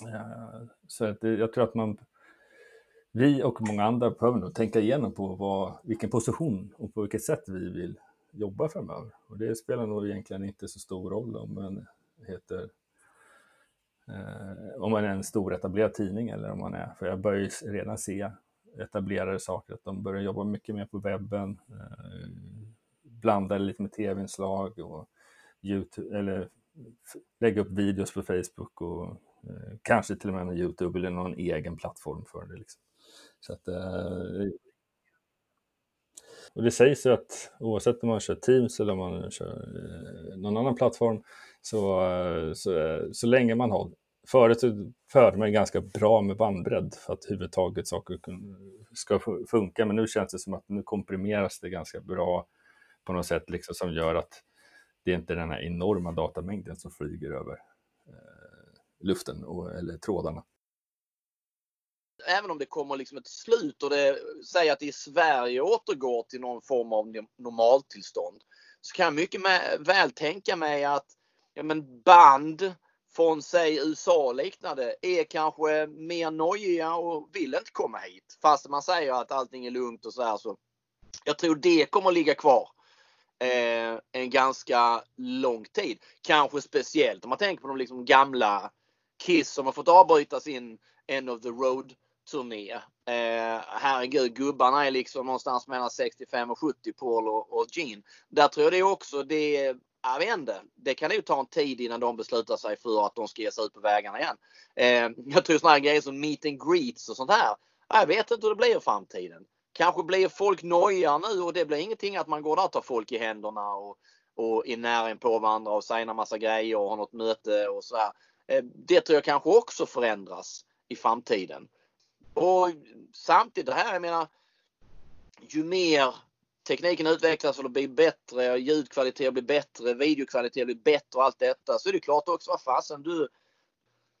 Eh, så att jag tror att man, vi och många andra behöver nog tänka igenom på vad, vilken position och på vilket sätt vi vill jobba framöver. Och det spelar nog egentligen inte så stor roll om man heter eh, om man är en stor etablerad tidning eller om man är, för jag börjar ju redan se etablerade saker, att de börjar jobba mycket mer på webben, eh, blanda lite med tv-inslag och YouTube, eller lägga upp videos på Facebook och Eh, kanske till och med med Youtube eller någon egen plattform för det. Liksom. Så att, eh, och det sägs ju att oavsett om man kör Teams eller om man kör eh, någon annan plattform så, eh, så, eh, så länge man har Förut förde man ganska bra med bandbredd för att huvudtaget saker ska funka, men nu känns det som att nu komprimeras det ganska bra på något sätt liksom, som gör att det är inte den här enorma datamängden som flyger över luften och, eller trådarna.
Även om det kommer liksom ett slut och det säger att det i Sverige återgår till någon form av normaltillstånd så kan jag mycket med, väl tänka mig att ja, men band från säg USA och liknande är kanske mer nojiga och vill inte komma hit. Fast man säger att allting är lugnt och så här så. Jag tror det kommer att ligga kvar eh, en ganska lång tid. Kanske speciellt om man tänker på de liksom gamla Kiss som har fått avbryta sin End of the Road turné. Eh, herregud, gubbarna är liksom någonstans mellan 65 och 70, Paul och, och Gene. Där tror jag det också, det jag vet inte. Det kan ju ta en tid innan de beslutar sig för att de ska ge sig ut på vägarna igen. Eh, jag tror sådana här grejer som meet and greets och sånt här. Jag vet inte hur det blir i framtiden. Kanske blir folk nojiga nu och det blir ingenting att man går där och tar folk i händerna och, och är nära på varandra och säger en massa grejer och har något möte och så här. Eh, det tror jag kanske också förändras i framtiden. Och samtidigt det här, jag menar, ju mer tekniken utvecklas och det blir bättre, ljudkvalitet blir bättre, videokvalitet blir bättre och allt detta så är det klart också, vad fasen du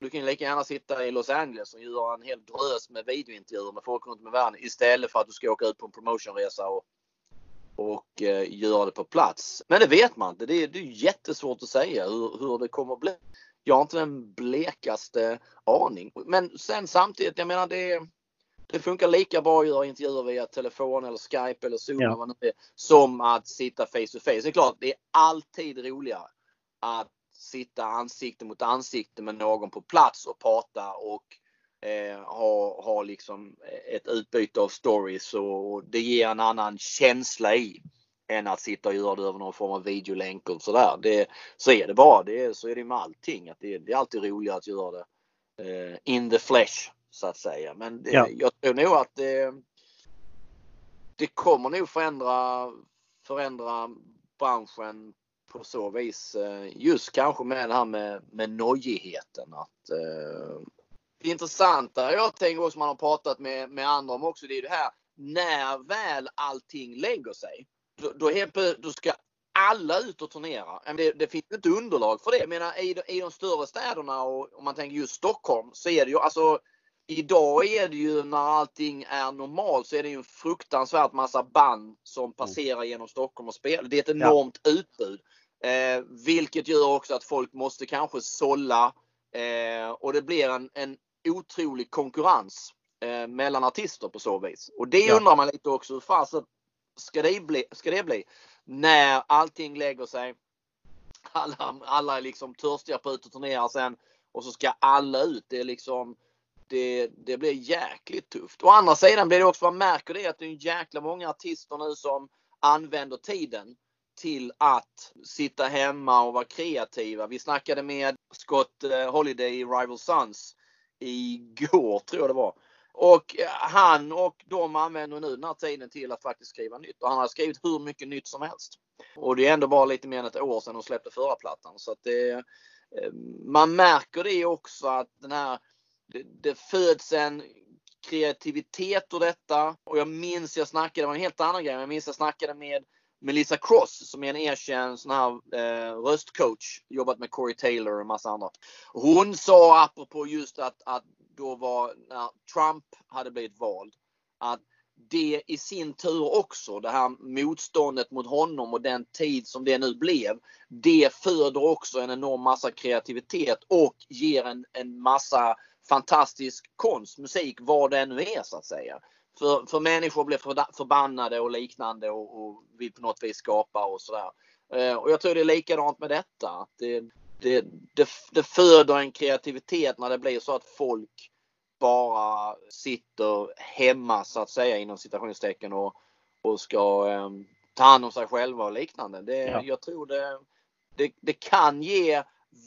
du kan ju lika gärna sitta i Los Angeles och göra en hel drös med videointervjuer med folk runt om i världen istället för att du ska åka ut på en promotionresa och, och eh, göra det på plats. Men det vet man inte. Det är, det är jättesvårt att säga hur, hur det kommer att bli. Jag har inte den blekaste aning. Men sen samtidigt, jag menar det, det funkar lika bra att göra intervjuer via telefon eller Skype eller Zoom ja. det är, som att sitta face to face. Det är klart, det är alltid roligare att sitta ansikte mot ansikte med någon på plats och prata och eh, ha, ha liksom ett utbyte av stories och det ger en annan känsla i än att sitta och göra det över någon form av videolänk och sådär. Det, så är det bara. Det, så är det med allting. Att det, det är alltid roligare att göra det eh, in the flesh så att säga. Men det, ja. jag tror nog att det, det kommer nog förändra, förändra branschen på så vis. Eh, just kanske med det här med, med nojigheten. Att, eh, det intressanta jag tänker också man har pratat med, med andra om också det är det här när väl allting lägger sig då, då, helt, då ska alla ut och turnera. Det, det finns inte underlag för det. Jag menar, i, i de större städerna och om man tänker just Stockholm så är det ju alltså Idag är det ju när allting är normalt så är det ju en fruktansvärt massa band som mm. passerar genom Stockholm och spelar. Det är ett enormt ja. utbud. Eh, vilket gör också att folk måste kanske sålla eh, och det blir en, en otrolig konkurrens eh, mellan artister på så vis. Och det ja. undrar man lite också hur fasen ska det bli, ska det bli när allting lägger sig. Alla, alla är liksom törstiga på att ut och turnera sen och så ska alla ut. Det är liksom det, det blir jäkligt tufft. Å andra sidan blir det också, man märker det att det är en jäkla många artister nu som använder tiden till att sitta hemma och vara kreativa. Vi snackade med Scott eh, Holiday i Rival Sons igår tror jag det var. Och eh, han och de använder nu den här tiden till att faktiskt skriva nytt. Och han har skrivit hur mycket nytt som helst. Och det är ändå bara lite mer än ett år sedan de släppte förra plattan. Så att det, eh, man märker det också att den här, det, det föds en kreativitet ur detta. Och jag minns, jag snackade, det var en helt annan grej, jag minns jag snackade med Melissa Cross som är en erkänd sån här eh, röstcoach. Jobbat med Corey Taylor och massa andra. Hon sa apropå just att, att då var när Trump hade blivit vald. Att det i sin tur också, det här motståndet mot honom och den tid som det nu blev. Det föder också en enorm massa kreativitet och ger en, en massa fantastisk konst, musik, vad det nu är så att säga. För, för människor blir förbannade och liknande och, och vill på något vis skapa och sådär. Eh, och jag tror det är likadant med detta. Det, det, det, det föder en kreativitet när det blir så att folk bara sitter hemma så att säga inom citationstecken och, och ska eh, ta hand om sig själva och liknande. Det, ja. Jag tror det, det, det kan ge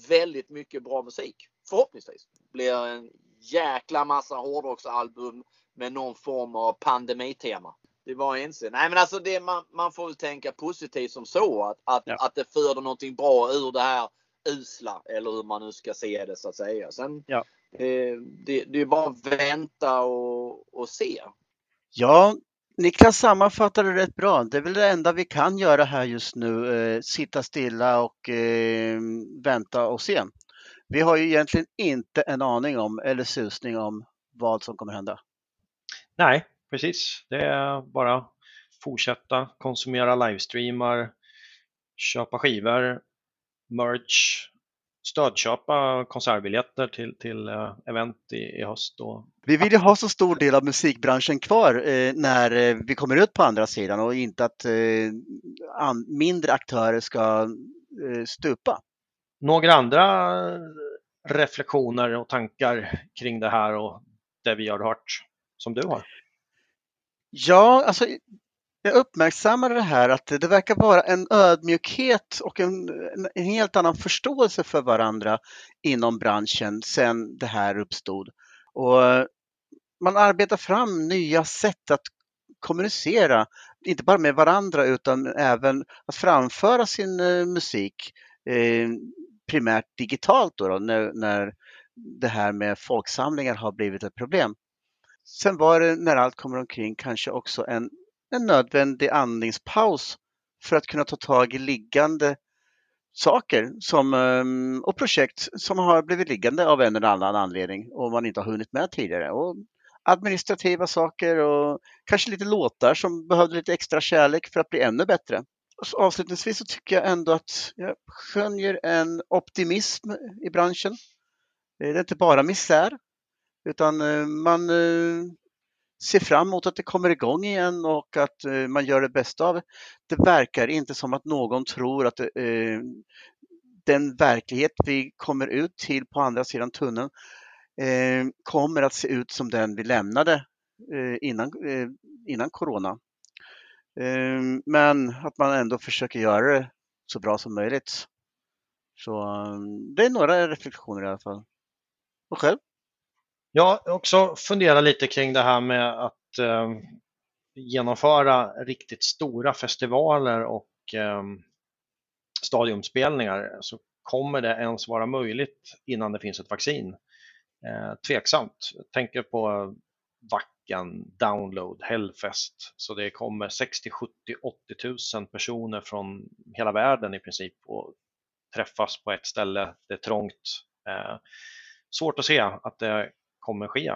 väldigt mycket bra musik. Förhoppningsvis. Blir en jäkla massa hårdrocksalbum med någon form av pandemitema. Det är bara inse. Nej men alltså det, man, man får väl tänka positivt som så att, att, ja. att det föder någonting bra ur det här usla eller hur man nu ska se det så att säga. Sen, ja. Eh, det, det är bara att vänta och, och se.
Ja, Niklas sammanfattade det rätt bra. Det är väl det enda vi kan göra här just nu. Eh, sitta stilla och eh, vänta och se. Vi har ju egentligen inte en aning om eller susning om vad som kommer hända.
Nej, precis. Det är bara fortsätta konsumera livestreamar, köpa skivor, merch, stödköpa konsertbiljetter till, till uh, event i, i höst. Och...
Vi vill ju ha så stor del av musikbranschen kvar eh, när eh, vi kommer ut på andra sidan och inte att eh, an, mindre aktörer ska eh, stupa.
Några andra reflektioner och tankar kring det här och det vi har hört som du har?
Ja, alltså jag uppmärksammade det här att det verkar vara en ödmjukhet och en, en helt annan förståelse för varandra inom branschen sedan det här uppstod. Och man arbetar fram nya sätt att kommunicera, inte bara med varandra utan även att framföra sin eh, musik eh, primärt digitalt då, då när, när det här med folksamlingar har blivit ett problem. Sen var det när allt kommer omkring kanske också en, en nödvändig andningspaus för att kunna ta tag i liggande saker som, ehm, och projekt som har blivit liggande av en eller annan anledning och man inte har hunnit med tidigare. Och administrativa saker och kanske lite låtar som behövde lite extra kärlek för att bli ännu bättre. Och så avslutningsvis så tycker jag ändå att jag skönjer en optimism i branschen. Det är inte bara misär utan eh, man eh, se ser fram emot att det kommer igång igen och att eh, man gör det bästa av det. Det verkar inte som att någon tror att eh, den verklighet vi kommer ut till på andra sidan tunneln eh, kommer att se ut som den vi lämnade eh, innan, innan corona. Ehm, men att man ändå försöker göra det så bra som möjligt. Så ehm, det är några reflektioner i alla fall. Och själv?
Jag har också funderat lite kring det här med att eh, genomföra riktigt stora festivaler och eh, stadiumspelningar. Så kommer det ens vara möjligt innan det finns ett vaccin? Eh, tveksamt. Jag tänker på Vacken, Download, Hellfest. Så det kommer 60, 70, 80 000 personer från hela världen i princip och träffas på ett ställe. Det är trångt. Eh, svårt att se att det kommer ske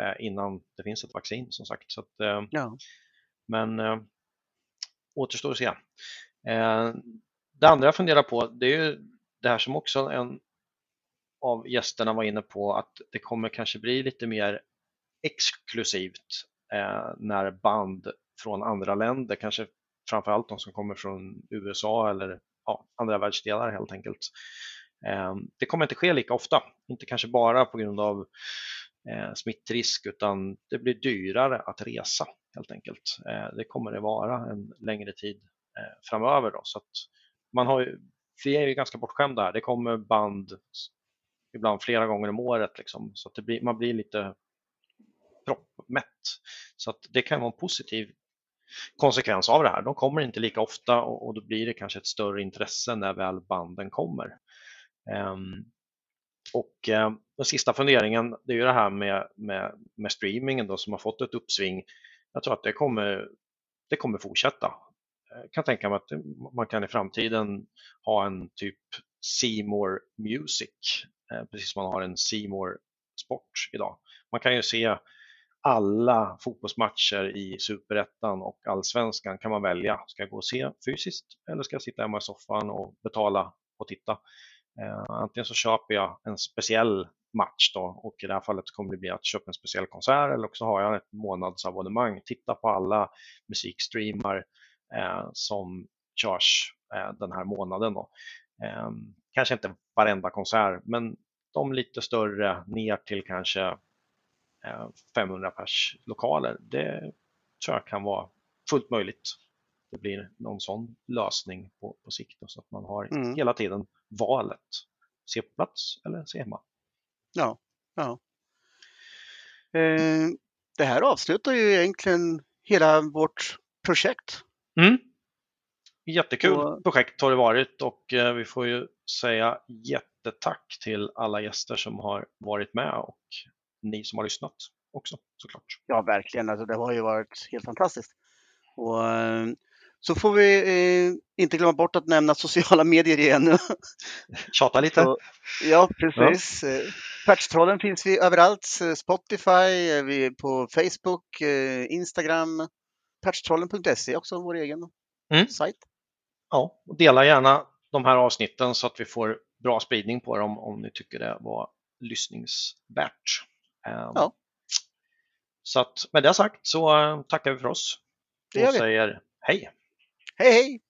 eh, innan det finns ett vaccin som sagt. Så att, eh, ja. Men eh, återstår att se. Det andra jag funderar på det är ju det här som också en av gästerna var inne på att det kommer kanske bli lite mer exklusivt när band från andra länder, kanske framförallt de som kommer från USA eller ja, andra världsdelar helt enkelt. Det kommer inte ske lika ofta, inte kanske bara på grund av Eh, smittrisk utan det blir dyrare att resa helt enkelt. Eh, det kommer det vara en längre tid eh, framöver. Då, så att man har ju, vi är ju ganska bortskämda här. Det kommer band ibland flera gånger om året liksom, så att det blir, man blir lite proppmätt. Så att det kan vara en positiv konsekvens av det här. De kommer inte lika ofta och, och då blir det kanske ett större intresse när väl banden kommer. Um, och eh, den sista funderingen, det är ju det här med, med, med streamingen då, som har fått ett uppsving. Jag tror att det kommer, det kommer fortsätta. Jag kan tänka mig att man kan i framtiden ha en typ Seymour Music, eh, precis som man har en Seymour Sport idag. Man kan ju se alla fotbollsmatcher i superettan och allsvenskan kan man välja. Ska jag gå och se fysiskt eller ska jag sitta hemma i soffan och betala och titta? Eh, antingen så köper jag en speciell match då och i det här fallet kommer det bli att köpa en speciell konsert eller också har jag ett månadsabonnemang, titta på alla musikstreamar eh, som körs eh, den här månaden. Då. Eh, kanske inte varenda konsert men de lite större ner till kanske eh, 500 pers lokaler. Det tror jag kan vara fullt möjligt. Det blir någon sån lösning på, på sikt så att man har mm. hela tiden valet. Se på plats eller se hemma.
Ja, ja. Eh, det här avslutar ju egentligen hela vårt projekt.
Mm. Jättekul och... projekt har det varit och eh, vi får ju säga jättetack till alla gäster som har varit med och ni som har lyssnat också såklart.
Ja, verkligen. Alltså, det har ju varit helt fantastiskt. Och, eh, så får vi eh, inte glömma bort att nämna sociala <laughs> medier igen. <laughs>
Tjata lite.
Så, ja, precis. Ja. Eh, Patchtrollen finns vi överallt. Eh, Spotify, vi är på Facebook, Instagram. Patchtrollen.se också vår egen mm. sajt.
Ja, och dela gärna de här avsnitten så att vi får bra spridning på dem om ni tycker det var lyssningsvärt. Ehm, ja. Så att med det sagt så tackar vi för oss
det
och säger hej.
Hej hej!